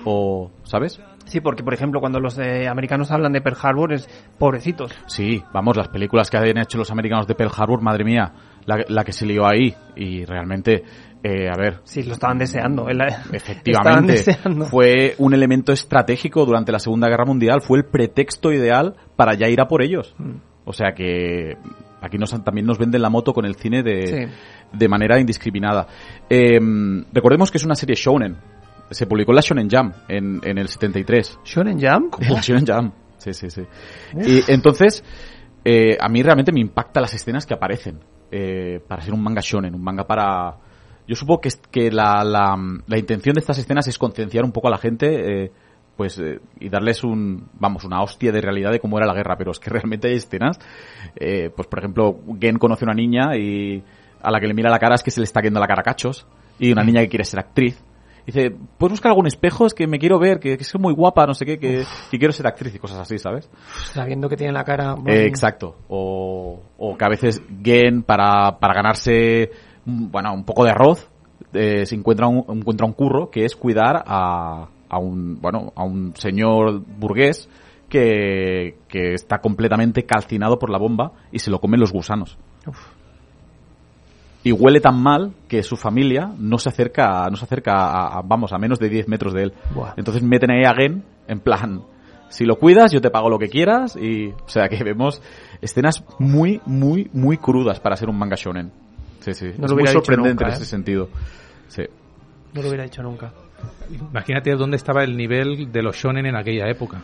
o, ¿sabes? Sí, porque por ejemplo cuando los eh, americanos hablan de Pearl Harbor es pobrecitos. Sí, vamos, las películas que habían hecho los americanos de Pearl Harbor, madre mía, la, la que se lió ahí, y realmente, eh, a ver, Sí, lo estaban deseando. el- Estaban Efectivamente, deseando. fue un elemento estratégico durante la Segunda Guerra Mundial, fue el pretexto ideal para ya ir a por ellos. Mm. O sea que aquí nos, también nos venden la moto con el cine de, Sí. de manera indiscriminada. Eh, recordemos que es una serie shonen. Se publicó en la Shonen Jump en, en el 73. Shonen Jump. En la Shonen Jump. Sí, sí, sí. Y entonces, eh, a mí realmente me impacta las escenas que aparecen eh, para ser un manga shonen, un manga para... Yo supongo que, es- que la, la, la intención de estas escenas es concienciar un poco a la gente, eh, pues, eh, y darles un, vamos, una hostia de realidad de cómo era la guerra, pero es que realmente hay escenas, eh, pues, por ejemplo, Gen conoce a una niña y a la que le mira la cara es que se le está cayendo la cara a cachos, y una niña que quiere ser actriz. Dice, ¿puedes buscar algún espejo? Es que me quiero ver, que, que es muy guapa, no sé qué, que, que quiero ser actriz y cosas así, ¿sabes? Sabiendo que tiene la cara... Eh, exacto. O, o que a veces Gen, para, para ganarse, mm, bueno, un poco de arroz, eh, se encuentra un, encuentra un curro que es cuidar a, a un, bueno, a un señor burgués que, que está completamente calcinado por la bomba y se lo comen los gusanos. Uf. Y huele tan mal que su familia no se acerca, no se acerca a, a- vamos, a menos de 10 metros de él. Buah. Entonces meten ahí a Gen en plan, si lo cuidas yo te pago lo que quieras y, o sea que vemos escenas muy, muy, muy crudas para ser un manga shonen. Sí, sí. No es lo muy hubiera dicho sorprendente nunca, en ese sentido. Sí. No lo hubiera dicho nunca. Imagínate dónde estaba el nivel de los shonen en aquella época.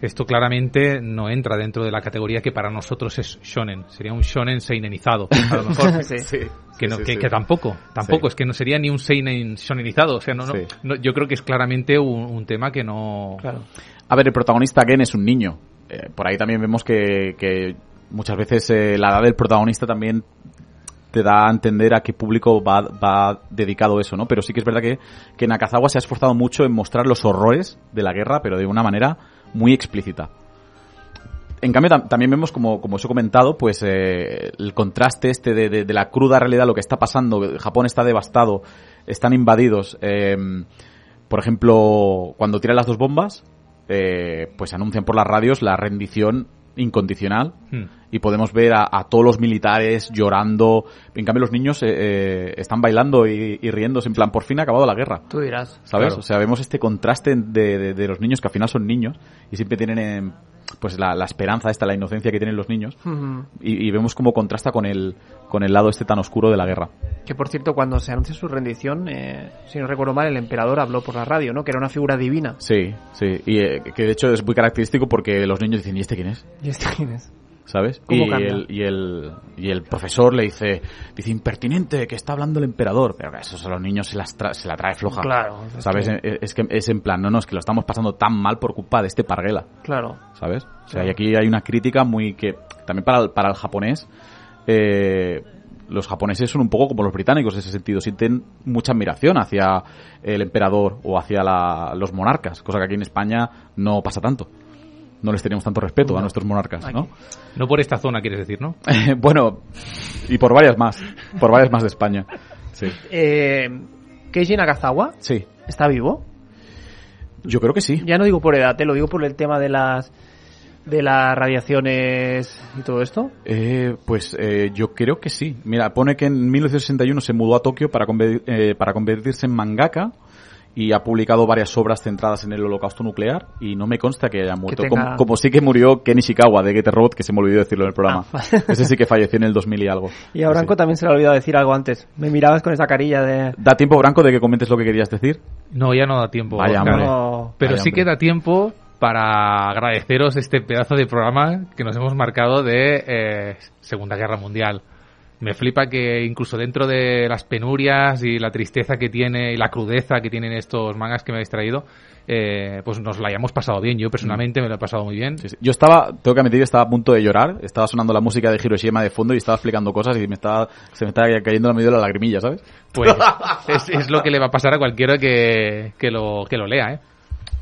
Esto claramente no entra dentro de la categoría que para nosotros es shonen. Sería un shonen seinenizado, a lo mejor. Sí. Que, no, Sí, que, sí. que tampoco, tampoco, Sí. es que no sería ni un seinen shonenizado. O sea, no, no, Sí. no, yo creo que es claramente un, un tema que no... Claro. A ver, el protagonista Gen es un niño. Eh, por ahí también vemos que, que muchas veces eh, la edad del protagonista también te da a entender a qué público va, dedicado eso, ¿no? Pero sí que es verdad que, que Nakazawa se ha esforzado mucho en mostrar los horrores de la guerra, pero de una manera muy explícita. En cambio, tam- también vemos, como, como os he comentado, pues eh, el contraste este de, de- de la cruda realidad, lo que está pasando. Japón está devastado, están invadidos. eh, por ejemplo, cuando tiran las dos bombas, eh, pues anuncian por las radios la rendición incondicional Hmm. Y podemos ver a, a todos los militares llorando. En cambio, los niños eh, eh, están bailando y, y riéndose en plan, por fin ha acabado la guerra. Tú dirás. ¿Sabes? Claro. O sea, vemos este contraste de, de- de los niños que al final son niños y siempre tienen eh, pues la, la esperanza esta, la inocencia que tienen los niños y, y vemos cómo contrasta con el, con el lado este tan oscuro de la guerra. Que por cierto, cuando se anuncia su rendición, eh, si no recuerdo mal, el emperador habló por la radio, ¿no? Que era una figura divina. Sí, sí. Y eh, que de hecho es muy característico porque los niños dicen, ¿y este quién es? ¿Y este quién es? ¿Sabes? ¿Cómo y, el, y, el, y el profesor le dice, dice, impertinente, que está hablando el emperador. Pero eso a los niños se, las tra- se la trae floja. Claro. es ¿Sabes? que- Es, es que es en plan, no, no, es que lo estamos pasando tan mal por culpa de este parguela. claro. ¿sabes? O sea, Claro. y aquí hay una crítica muy que también para el, para el japonés, eh, los japoneses son un poco como los británicos en ese sentido, sienten mucha admiración hacia el emperador o hacia la- los monarcas, cosa que aquí en España no pasa tanto. No les tenemos tanto respeto a nuestros monarcas, ¿no? No por esta zona, quieres decir, ¿no? bueno, y por varias más, por varias más de España. Sí, Eh, Keiji Nakazawa sí, está vivo. yo creo que sí. Ya no digo por edad, te lo digo por el tema de las de las radiaciones y todo esto. Eh, pues eh, yo creo que sí. Mira, pone que en 1961 se mudó a Tokio para, eh, para convertirse en mangaka y ha publicado varias obras centradas en el holocausto nuclear y no me consta que haya muerto. tenga- Como, como sí que murió Ken Ishikawa de Get a Robot, que se me olvidó decirlo en el programa. Ah. Ese sí que falleció en el 2000 y algo. Y a Branco también se le ha olvidado decir algo antes. Me mirabas con esa carilla de... ¿Da tiempo, Branco, de que comentes lo que querías decir? No, ya no da tiempo. Vaya. No. Pero Vaya, sí hombre. que da tiempo para agradeceros este pedazo de programa que nos hemos marcado de eh, Segunda Guerra Mundial. Me flipa que incluso dentro de las penurias y la tristeza que tiene y la crudeza que tienen estos mangas que me habéis traído, eh, pues nos la hayamos pasado bien. Yo personalmente me lo he pasado muy bien. Sí, sí. Yo estaba, tengo que admitir, estaba a punto de llorar. Estaba sonando la música de Hiroshima de fondo y estaba explicando cosas y me estaba, se me estaba cayendo la medio de la lagrimilla, ¿sabes? Pues es, es lo que le va a pasar a cualquiera que, que, lo, que lo lea, ¿eh?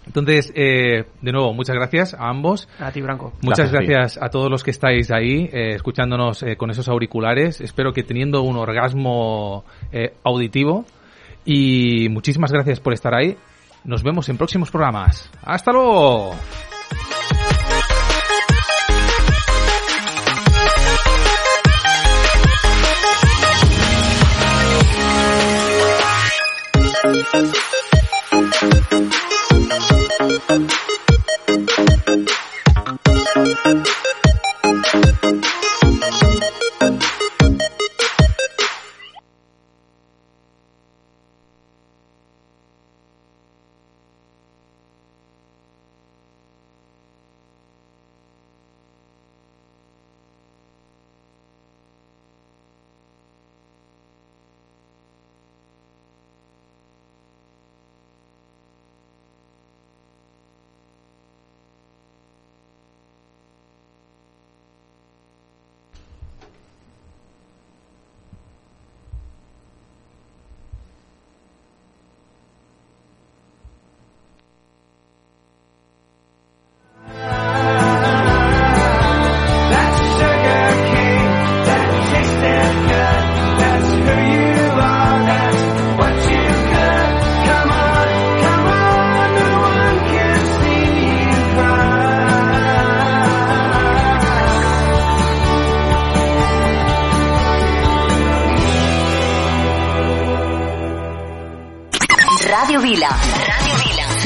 Entonces, eh, de nuevo, muchas gracias a ambos. A ti, Branco. Muchas Gracias, gracias a todos los que estáis ahí eh, escuchándonos eh, con esos auriculares. Espero que teniendo un orgasmo eh, auditivo. Y muchísimas gracias por estar ahí. Nos vemos en próximos programas. ¡Hasta luego! Thank you.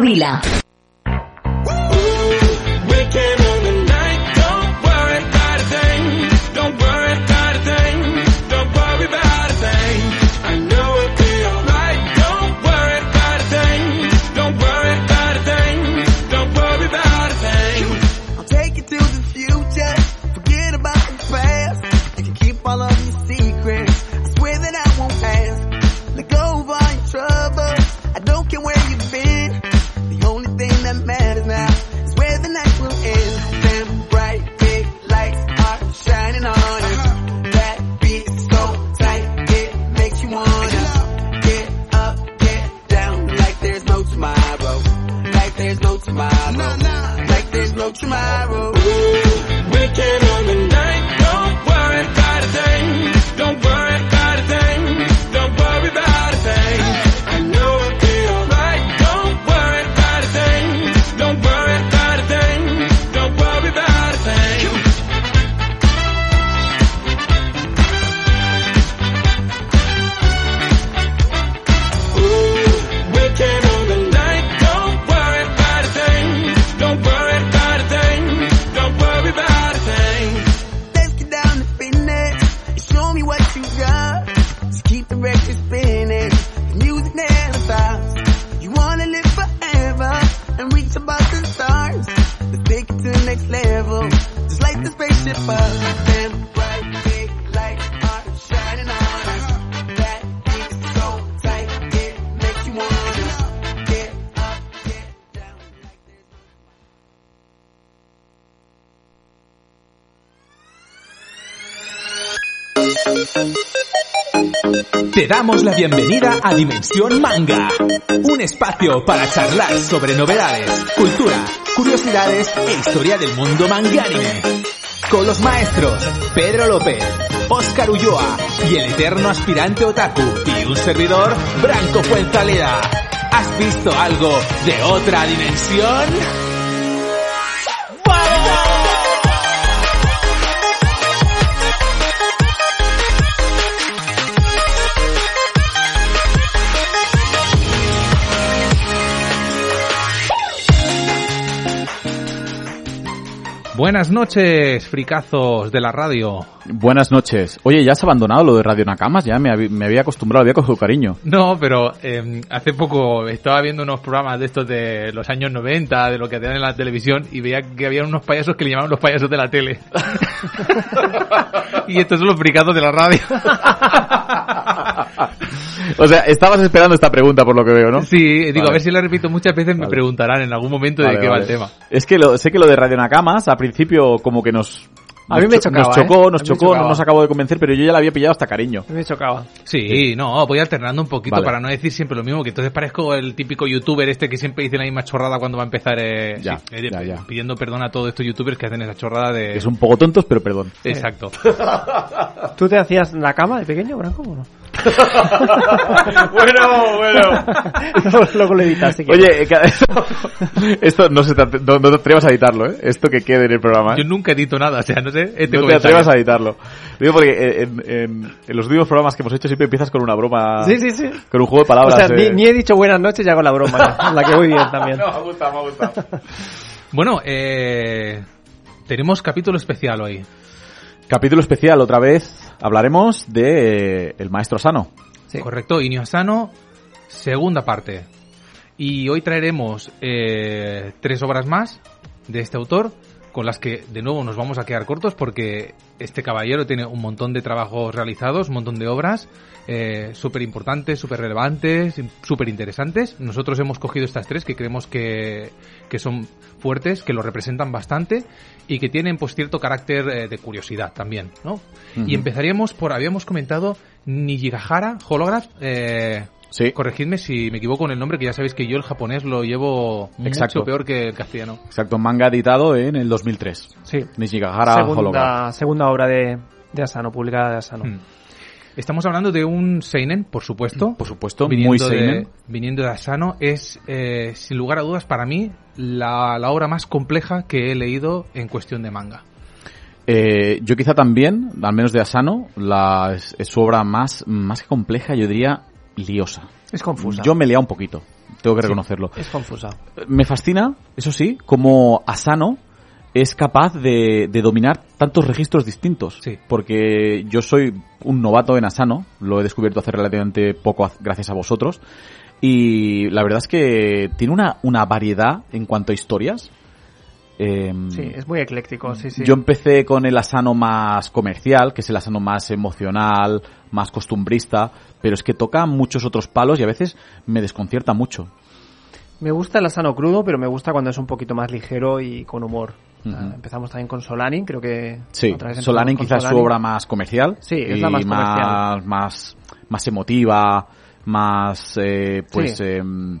Vila. Damos la bienvenida a Dimensión Manga, un espacio para charlar sobre novedades, cultura, curiosidades e historia del mundo mangánime. Con los maestros Pedro López, Óscar Ulloa y el eterno aspirante otaku y un servidor, Branco Fuenzaleda. ¿Has visto algo de otra dimensión? Buenas noches, fricazos de la radio. Buenas noches. Oye, ¿ya has abandonado lo de Radio Nakamas? Ya me, me había acostumbrado, había cogido cariño. No, pero eh, hace poco estaba viendo unos programas de estos de los años 90, de lo que hacían en la televisión, y veía que había unos payasos que le llamaban los payasos de la tele. y estos son los fricazos de la radio. o sea, estabas esperando esta pregunta por lo que veo, ¿no? Sí, digo, Vale. a ver si la repito muchas veces, me Vale. preguntarán en algún momento Vale, de qué va el tema. Es que lo, sé que lo de Radio Nakamas al principio como que nos... A mí nos me cho- chocaba, Nos ¿eh? chocó, nos mí me chocó, no nos acabó de convencer, pero yo ya le había pillado hasta cariño. Me chocaba. Sí, no, voy alternando un poquito Vale. para no decir siempre lo mismo, que entonces parezco el típico youtuber este que siempre dice la misma chorrada cuando va a empezar eh, Ya, sí, eh, ya, ya. pidiendo perdón a todos estos youtubers que hacen esa chorrada de... Es un poco tontos, pero perdón. Exacto. ¿Tú te hacías la cama de pequeño, Branco, o no? bueno, bueno. luego, lo editas, si quieres. Oye, eh, esto no, se te, no, no te atrevas a editarlo, ¿eh? Esto que quede en el programa. ¿eh? Yo nunca edito nada, o sea, no sé. Este no te atrevas a editarlo. Digo porque en, en- en los últimos programas que hemos hecho siempre empiezas con una broma. Sí, sí, sí. Con un juego de O palabras. sea, ni, eh. ni he dicho buenas noches y hago la broma, ya, la que voy bien también. No, me ha gustado, me ha gustado. Bueno, eh, tenemos capítulo especial hoy. Capítulo especial, otra vez hablaremos de eh, El Maestro Sano. Correcto, Inio Asano, segunda parte. Y hoy traeremos eh, tres obras más de este autor, con las que de nuevo nos vamos a quedar cortos porque este caballero tiene un montón de trabajos realizados, un montón de obras eh, súper importantes, súper relevantes, súper interesantes. Nosotros hemos cogido estas tres que creemos que, que son fuertes, que lo representan bastante y que tienen pues cierto carácter eh, de curiosidad también, ¿no? Y empezaríamos por, habíamos comentado Nijigahara Holograph, eh, Sí, corregidme si me equivoco en el nombre, que ya sabéis que yo el japonés lo llevo Exacto. mucho peor que el castellano. exacto. Manga editado en el 2003. Sí. Nishigahara Holograph. Segunda, segunda obra de, de Asano, publicada de Asano. Hmm. Estamos hablando de un Seinen, por supuesto. Por supuesto, viniendo muy de- seinen. viniendo de Asano, es, eh, sin lugar a dudas, para mí, la, la obra más compleja que he leído en cuestión de manga. Eh, yo quizá también, al menos de Asano, la, es, es su obra más, más que compleja, yo diría liosa. Es confusa. Yo me lea un poquito. tengo que reconocerlo. Es confusa. Me fascina, eso sí, como Asano es capaz de, de dominar tantos registros distintos. Sí. Porque yo soy un novato en Asano, lo he descubierto hace relativamente poco gracias a vosotros. Y la verdad es que tiene una, una variedad en cuanto a historias. Em, Sí, es muy ecléctico, sí, sí. Yo empecé con el asano más comercial, que es el asano más emocional, más costumbrista, pero es que toca muchos otros palos y a veces me desconcierta mucho. Me gusta el asano crudo, pero me gusta cuando es un poquito más ligero y con humor. Empezamos también con Solani, creo que... Sí, Solanin quizás es su obra más comercial. Sí, es y la más comercial. más, más emotiva, más, eh, pues, Sí. em,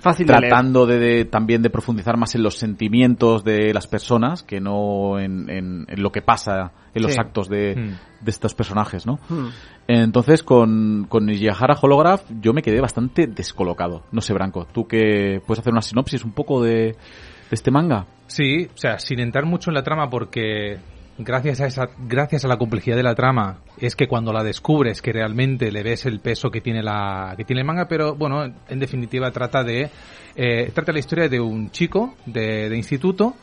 Fácil de leer. tratando de, de- también de profundizar más en los sentimientos de las personas que no en, en- en lo que pasa en los Sí. actos de, Mm. de estos personajes, ¿no? Hmm. Entonces, con, con Nijihara Holograph, yo me quedé bastante descolocado. No sé, Branco, ¿tú que puedes hacer una sinopsis un poco de este manga? Sí, o sea, sin entrar mucho en la trama porque gracias a esa gracias a la complejidad de la trama es que cuando la descubres que realmente le ves el peso que tiene la que tiene el manga, pero bueno, en definitiva trata de eh, trata la historia de un chico de, de instituto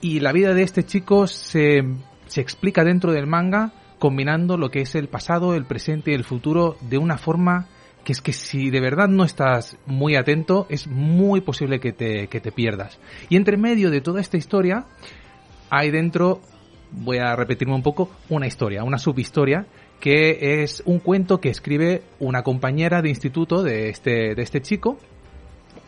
y la vida de este chico se, se explica dentro del manga combinando lo que es el pasado, el presente y el futuro de una forma que es que si de verdad no estás muy atento, es muy posible que te, que te pierdas. Y entre medio de toda esta historia, hay dentro, voy a repetirme un poco, una historia, una subhistoria, que es un cuento que escribe una compañera de instituto de este, de este chico,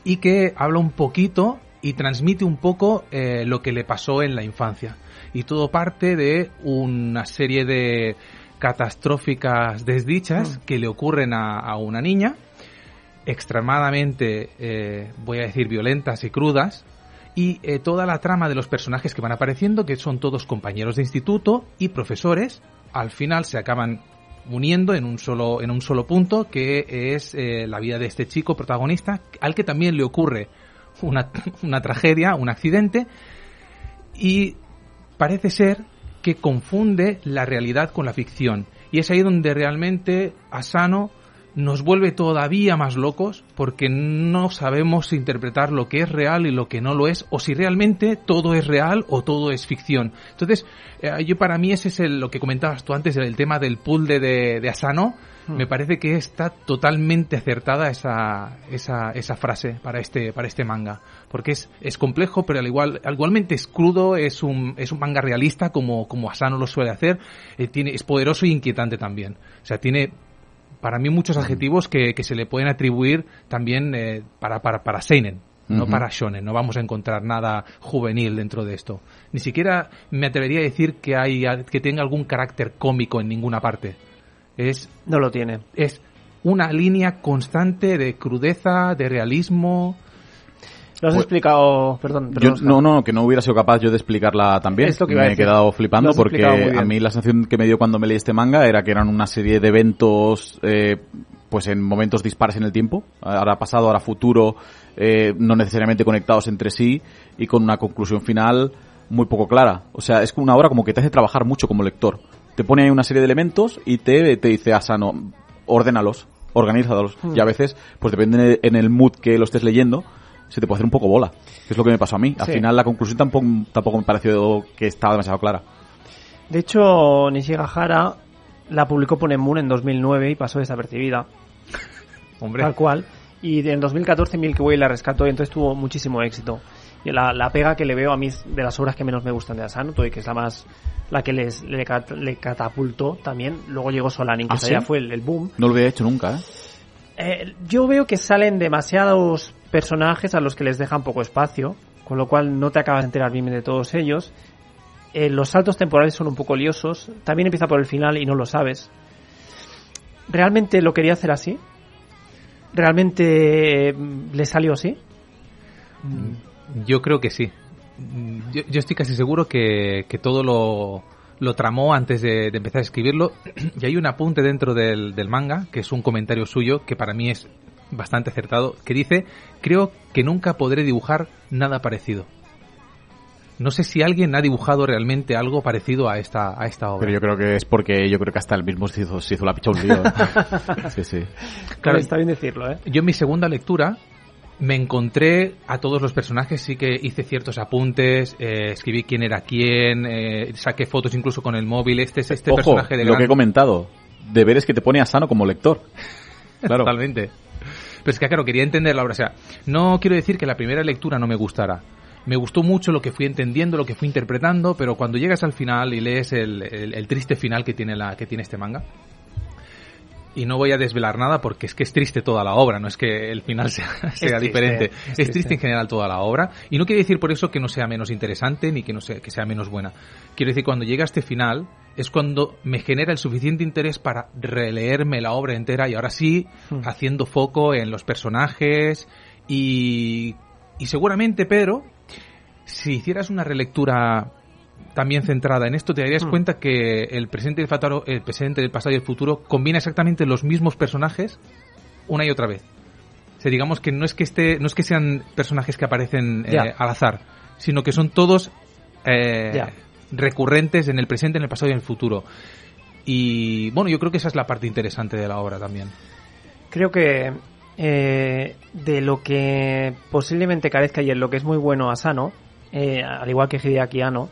y que habla un poquito y transmite un poco eh, lo que le pasó en la infancia. Y todo parte de una serie de catastróficas desdichas que le ocurren a, a una niña, extremadamente, eh, voy a decir, violentas y crudas, y eh, toda la trama de los personajes que van apareciendo, que son todos compañeros de instituto y profesores, al final se acaban uniendo en un solo en un solo punto que es eh, la vida de este chico protagonista al que también le ocurre una, una tragedia un accidente y parece ser que confunde la realidad con la ficción y es ahí donde realmente Asano nos vuelve todavía más locos porque no sabemos interpretar lo que es real y lo que no lo es, o si realmente todo es real o todo es ficción. Entonces, eh, yo para mí ese es el- lo que comentabas tú antes, el tema del pool de, de, de Asano. Me parece que está totalmente acertada esa, esa, esa frase para este, para este manga. Porque es, es complejo, pero al igual, igualmente es crudo, es un, es un manga realista como, como Asano lo suele hacer. Eh, tiene, es poderoso y inquietante también. O sea, tiene para mí muchos adjetivos que, que se le pueden atribuir también eh, para, para, para Seinen, no para Shonen. No vamos a encontrar nada juvenil dentro de esto. Ni siquiera me atrevería a decir que, hay, que tenga algún carácter cómico en ninguna parte. Es, No lo tiene. es una línea constante de crudeza, de realismo. Lo has Pues- explicado, perdón. Yo, perdón, no, no, que no hubiera sido capaz yo de explicarla también. Es lo que me he decir. quedado flipando porque a mí la sensación que me dio cuando me leí este manga era que eran una serie de eventos, eh, pues en momentos dispares en el tiempo, ahora pasado, ahora futuro, eh, no necesariamente conectados entre sí y con una conclusión final muy poco clara. O sea, es una obra como que te hace trabajar mucho como lector. Te pone ahí una serie de elementos y te, te dice, Asano, ordénalos, organízalos. Hmm. Y a veces, pues depende en el mood que lo estés leyendo, se te puede hacer un poco bola. Que es lo que me pasó a mí. Al Sí. final la conclusión tampoco, tampoco me pareció que estaba demasiado clara. De hecho, Nishigahara la publicó Ponemon en 2009 y pasó desapercibida, Hombre, tal cual. Y en 2014 Milky Way la rescató y entonces tuvo muchísimo éxito. La, la pega que le veo a mí de las obras que menos me gustan de Asano, todo y que es la más la que les, le, cat- le catapultó también. Luego llegó Solanin, que ¿Ah, sí? ya fue el, el boom. No lo había hecho nunca, ¿eh? Eh, yo veo que salen demasiados personajes a los que les dejan poco espacio, con lo cual no te acabas de enterar bien de todos ellos. Eh, los saltos temporales son un poco liosos. También empieza por el final y no lo sabes. ¿Realmente lo quería hacer así? ¿Realmente eh, le salió así? Yo creo que sí. Yo, yo estoy casi seguro que, que todo lo, lo tramó antes de, de empezar a escribirlo. Y hay un apunte dentro del, del manga, que es un comentario suyo, que para mí es bastante acertado, que dice, creo que nunca podré dibujar nada parecido. No sé si alguien ha dibujado realmente algo parecido a esta, a esta obra. Pero yo creo que es porque yo creo que hasta el mismo se hizo, se hizo la picha un lío. ¿eh? sí, sí. Claro, está bien decirlo, ¿eh? Yo en mi segunda lectura me encontré a todos los personajes, sí que hice ciertos apuntes, eh, escribí quién era quién, eh, saqué fotos incluso con el móvil. Este es este Ojo, personaje de lo gran- que he comentado. Deberes que te pone a sano como lector. Claro. Totalmente. Pero es que, claro, quería entender la obra. O sea, no quiero decir que la primera lectura no me gustara. Me gustó mucho lo que fui entendiendo, lo que fui interpretando, pero cuando llegas al final y lees el, el- el triste final que tiene, la, que tiene este manga, y no voy a desvelar nada porque es que es triste toda la obra, no es que el final sea, sea triste, diferente. es Es, triste. triste en general toda la obra. Y no quiere decir por eso que no sea menos interesante ni que no sea, que sea menos buena. Quiero decir, cuando llega a este final es cuando me genera el suficiente interés para releerme la obra entera y ahora sí, Hmm. haciendo foco en los personajes y, y seguramente, Pedro, si hicieras una relectura también centrada en esto, te darías Hmm. cuenta que el presente, del fataro- el presente, el pasado y el futuro combina exactamente los mismos personajes una y otra vez. O sea, digamos que no es que esté, no es que sean personajes que aparecen eh, Ya. al azar, sino que son todos eh, Ya. recurrentes en el presente, en el pasado y en el futuro. Y bueno, yo creo que esa es la parte interesante de la obra también. Creo que eh, de lo que posiblemente carezca y en lo que es muy bueno Asano, eh, al igual que Hideaki Anno,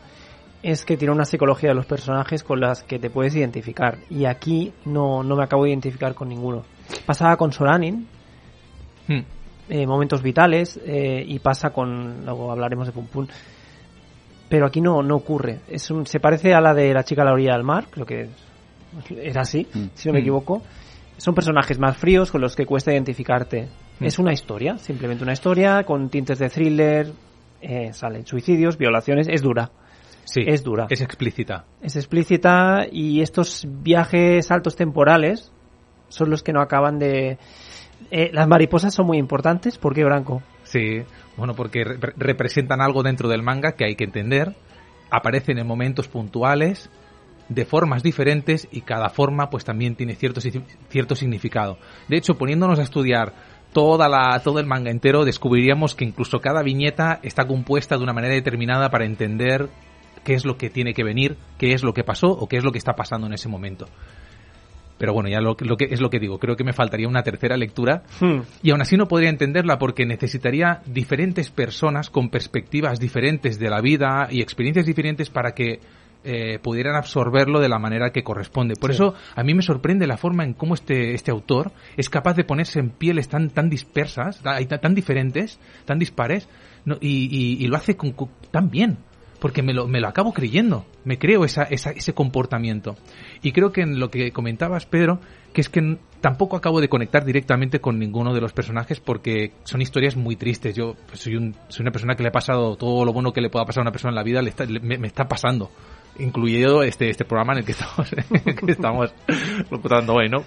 es que tiene una psicología de los personajes con las que te puedes identificar. Y aquí no, no me acabo de identificar con ninguno. Pasaba con Soranin, Hmm. eh, momentos vitales, eh, y pasa con, luego hablaremos de Pum Pum. Pero aquí no, no ocurre. Es un, se parece a la de la chica a la orilla del mar, creo que era así, Mm. si no me Mm. equivoco. Son personajes más fríos con los que cuesta identificarte. Mm. Es una historia, simplemente una historia con tintes de thriller, eh, salen suicidios, violaciones, es dura. Sí, Es dura. Es explícita. Es explícita y estos viajes altos temporales son los que no acaban de... Eh, las mariposas son muy importantes, ¿por qué, Branco? Sí, bueno, porque re- representan algo dentro del manga que hay que entender. Aparecen en momentos puntuales, de formas diferentes y cada forma pues también tiene cierto, cierto significado. De hecho, poniéndonos a estudiar toda la, todo el manga entero, descubriríamos que incluso cada viñeta está compuesta de una manera determinada para entender qué es lo que tiene que venir, qué es lo que pasó o qué es lo que está pasando en ese momento. Pero bueno, ya lo, lo que es lo que digo, creo que me faltaría una tercera lectura Hmm. y aún así no podría entenderla porque necesitaría diferentes personas con perspectivas diferentes de la vida y experiencias diferentes para que eh, pudieran absorberlo de la manera que corresponde. Por Sí. eso a mí me sorprende la forma en cómo este, este autor es capaz de ponerse en pieles tan, tan dispersas, tan, tan diferentes, tan dispares, no- y, y- y lo hace con, con- tan bien. Porque me lo, me lo acabo creyendo, me creo esa, esa- ese comportamiento. Y creo que en lo que comentabas, Pedro, que es que tampoco acabo de conectar directamente con ninguno de los personajes porque son historias muy tristes. Yo pues, soy, un, soy una persona que le ha pasado todo lo bueno que le pueda pasar a una persona en la vida, le está- le- me, me está pasando. Incluido este, este programa en el que estamos, en el que estamos hoy, ¿no?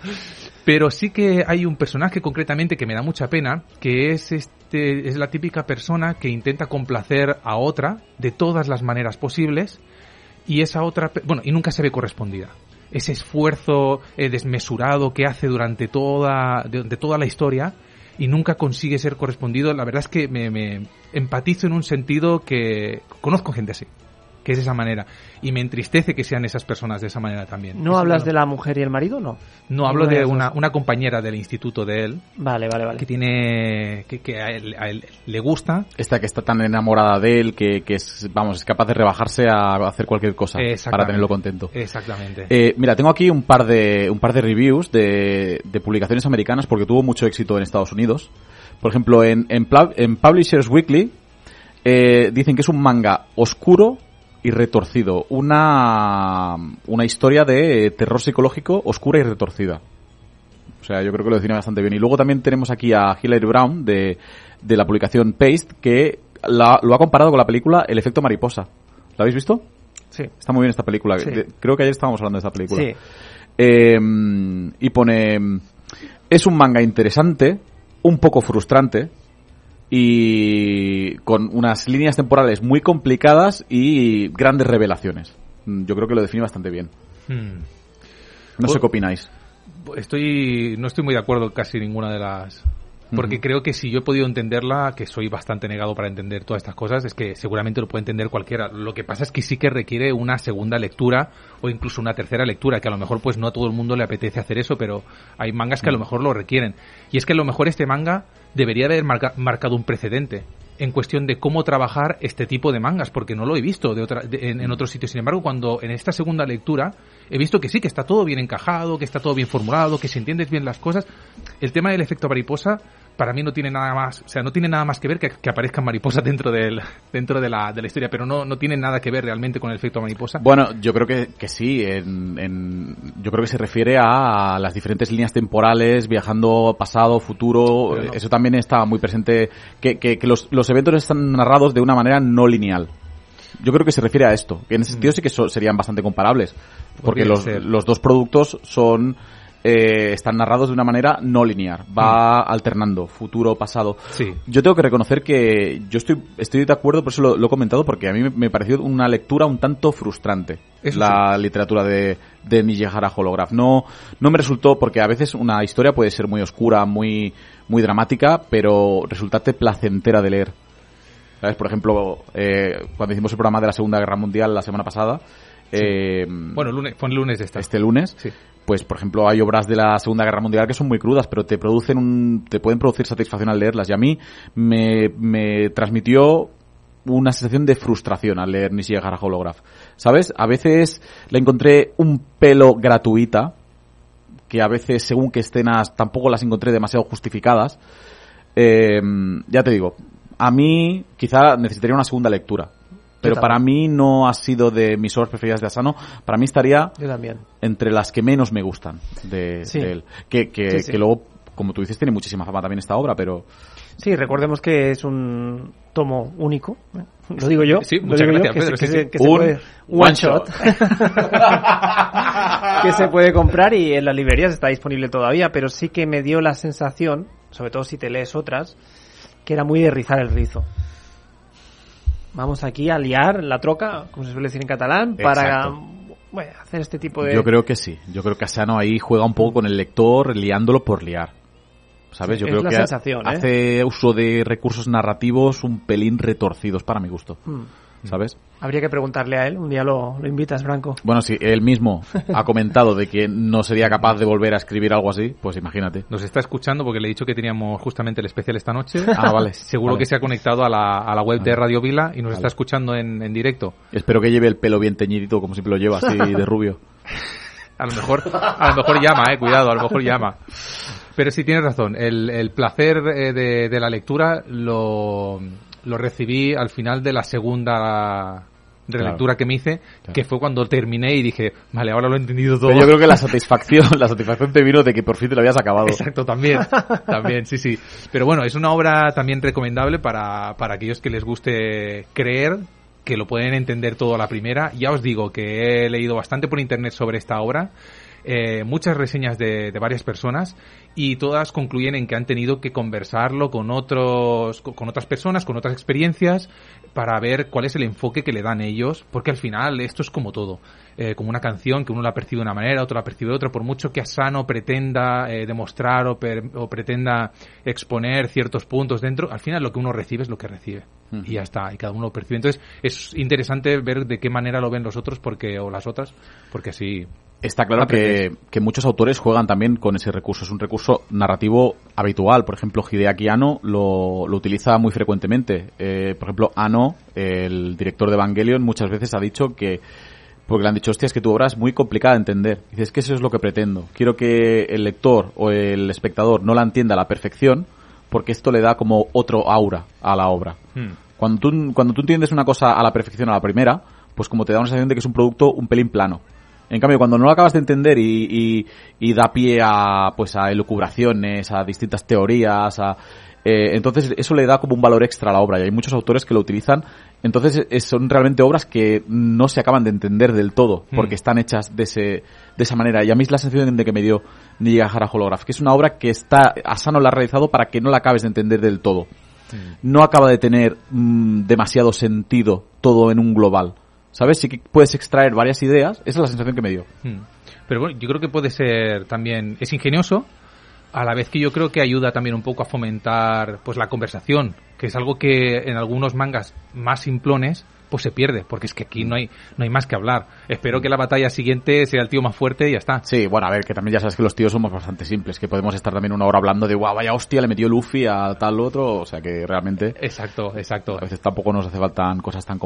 Pero sí que hay un personaje concretamente que me da mucha pena, que es este, es la típica persona que intenta complacer a otra de todas las maneras posibles y esa otra, bueno, y nunca se ve correspondida. Ese esfuerzo eh, desmesurado que hace durante toda, de toda la historia y nunca consigue ser correspondido, la verdad es que me, me empatizo en un sentido que conozco gente así, que es de esa manera, y me entristece que sean esas personas de esa manera también. ¿No Es- hablas bueno, de la mujer y el marido? No. No, hablo de una, una compañera del instituto de él, Vale, vale, vale. que tiene, que, que a, él, a él le gusta, Esta que está tan enamorada de él que, que es, vamos, es capaz de rebajarse a hacer cualquier cosa para tenerlo contento. Exactamente. Eh, mira, tengo aquí un par de un par de reviews de, de publicaciones americanas porque tuvo mucho éxito en Estados Unidos. Por ejemplo, en, en, en Publishers Weekly eh, dicen que es un manga oscuro y retorcido. Una, una historia de terror psicológico oscura y retorcida. O sea, yo creo que lo define bastante bien. Y luego también tenemos aquí a Hilary Brown de, de la publicación Paste que la- lo ha comparado con la película El efecto mariposa. ¿La habéis visto? Sí. Está muy bien esta película. Sí. Creo que ayer estábamos hablando de esta película. Sí. Eh, y pone, es un manga interesante, un poco frustrante y con unas líneas temporales muy complicadas y grandes revelaciones. Mm, Yo creo que lo define bastante bien. Hmm. No sé Pues- qué opináis. Estoy, no estoy muy de acuerdo casi ninguna de las, Porque creo que si yo he podido entenderla, que soy bastante negado para entender todas estas cosas, es que seguramente lo puede entender cualquiera. Lo que pasa es que sí que requiere una segunda lectura o incluso una tercera lectura, que a lo mejor pues no a todo el mundo le apetece hacer eso, pero hay mangas que a lo mejor lo requieren. Y es que a lo mejor este manga debería haber marca- marcado un precedente en cuestión de cómo trabajar este tipo de mangas, porque no lo he visto de otra, de- en, en otros sitios. Sin embargo, cuando en esta segunda lectura he visto que sí, que está todo bien encajado, que está todo bien formulado, que se entiendes bien las cosas, el tema del efecto mariposa para mí no tiene nada más, o sea, no tiene nada más que ver que, que aparezcan mariposas dentro del dentro de la, de la historia, pero no, no tiene nada que ver realmente con el efecto mariposa. Bueno, yo creo que, que sí. En, en- yo creo que se refiere a las diferentes líneas temporales, viajando pasado, futuro. No. Eso también está muy presente. Que, que, que los, los eventos están narrados de una manera no lineal. Yo creo que se refiere a esto. Que en ese sentido sí que so- serían bastante comparables. Porque los, los dos productos son. Eh, están narrados de una manera no lineal. Va alternando futuro, pasado. Sí. Yo tengo que reconocer que yo estoy, estoy de acuerdo, por eso lo, lo he comentado, porque a mí me, pareció una lectura un tanto frustrante. Eso la literatura de, de Nijihara Holograph. No, no me resultó, porque a veces una historia puede ser muy oscura, muy, muy dramática, pero resultarte placentera de leer. ¿Sabes? Por ejemplo, eh, cuando hicimos el programa de la Segunda Guerra Mundial la semana pasada, eh, Bueno, lunes, fue el lunes de esta. este lunes, Sí. Pues por ejemplo hay obras de la Segunda Guerra Mundial que son muy crudas, pero te producen un, te pueden producir satisfacción al leerlas. Y a mí me, transmitió una sensación de frustración al leer Nishigahara Holograph. ¿Sabes? A veces la encontré un pelo gratuita, que a veces según qué escenas tampoco las encontré demasiado justificadas. Eh, ya te digo, a mí quizá necesitaría una segunda lectura. Pero para mí no ha sido de mis obras preferidas de Asano. Para mí estaría Yo también. entre las que menos me gustan de, Sí. de él. Que, que, Sí, sí. que luego, como tú dices, tiene muchísima fama también esta obra, pero Sí, recordemos que es un tomo único. ¿eh? Lo digo yo. Sí, muchas yo, gracias, Pedro, que sí, se- sí. que se Un puede- one one shot. que se puede comprar y en las librerías está disponible todavía, pero sí que me dio la sensación, sobre todo si te lees otras, que era muy de rizar el rizo. Vamos aquí a liar la troca, como se suele decir en catalán, para bueno, hacer este tipo de... yo creo que sí. Yo creo que Asano ahí juega un poco con el lector liándolo por liar. ¿Sabes? Yo es creo la que sensación, ¿eh? hace uso de recursos narrativos un pelín retorcidos para mi gusto. Hmm. ¿Sabes? Habría que preguntarle a él, un día lo, lo invitas, Franco. Bueno, si él mismo ha comentado de que no sería capaz de volver a escribir algo así, pues imagínate. Nos está escuchando porque le he dicho que teníamos justamente el especial esta noche. Ah, vale. Seguro Vale. que se ha conectado a la, a la web de. Radio Vila y nos Vale. está escuchando en, en directo. Espero que lleve el pelo bien teñidito, como siempre lo lleva, así de rubio. A lo mejor, a lo mejor llama, eh, cuidado, a lo mejor llama. Pero sí tienes razón, el, el placer eh, de, de la lectura lo, lo recibí al final de la segunda relectura que me hice, que fue cuando terminé y dije, vale, ahora lo he entendido todo. Pero yo creo que la satisfacción, la satisfacción te vino de que por fin te lo habías acabado. Exacto, también, también, sí, sí. Pero bueno, es una obra también recomendable para, para aquellos que les guste creer que lo pueden entender todo a la primera. Ya os digo que he leído bastante por internet sobre esta obra, eh, muchas reseñas de, de varias personas y todas concluyen en que han tenido que conversarlo con otros, con otras personas, con otras experiencias, para ver cuál es el enfoque que le dan ellos, porque al final esto es como todo, eh, como una canción que uno la percibe de una manera, otro la percibe de otra, por mucho que Asano pretenda eh, demostrar o, per- o pretenda exponer ciertos puntos dentro, al final lo que uno recibe es lo que recibe. Y ya está, y cada uno lo percibe. Entonces es interesante ver de qué manera lo ven los otros porque o las otras, porque así Está claro que, que muchos autores juegan también con ese recurso. Es un recurso narrativo habitual. Por ejemplo, Hideaki Anno lo, lo utiliza muy frecuentemente. Eh, por ejemplo, Anno, el director de Evangelion, muchas veces ha dicho que porque le han dicho, hostia, es que tu obra es muy complicada de entender. Dices que eso es lo que pretendo. Quiero que el lector o el espectador no la entienda a la perfección, porque esto le da como otro aura a la obra. hmm. Cuando tú, cuando tú entiendes una cosa a la perfección a la primera, pues como te da una sensación de que es un producto un pelín plano. En cambio, cuando no lo acabas de entender y, y, y da pie a, pues a elucubraciones, a distintas teorías, a, eh, entonces eso le da como un valor extra a la obra y hay muchos autores que lo utilizan. Entonces son realmente obras que no se acaban de entender del todo porque Hmm. están hechas de, ese, de esa manera. Y a mí es la sensación de que me dio Nigahara Holograph, que es una obra que está, Asano la ha realizado para que no la acabes de entender del todo no acaba de tener mm, demasiado sentido todo en un global. ¿Sabes? Sí que puedes extraer varias ideas. Esa es la sensación que me dio. Hmm. Pero bueno, yo creo que puede ser también, es ingenioso, a la vez que yo creo que ayuda también un poco a fomentar pues la conversación, que es algo que en algunos mangas más simplones pues se pierde, porque es que aquí no hay no hay más que hablar. Espero que la batalla siguiente sea el tío más fuerte y ya está. Sí, bueno, a ver, que también ya sabes que los tíos somos bastante simples, que podemos estar también una hora hablando de, guau, vaya hostia, le metió Luffy a tal otro, o sea que realmente Exacto, exacto. a veces tampoco nos hace falta cosas tan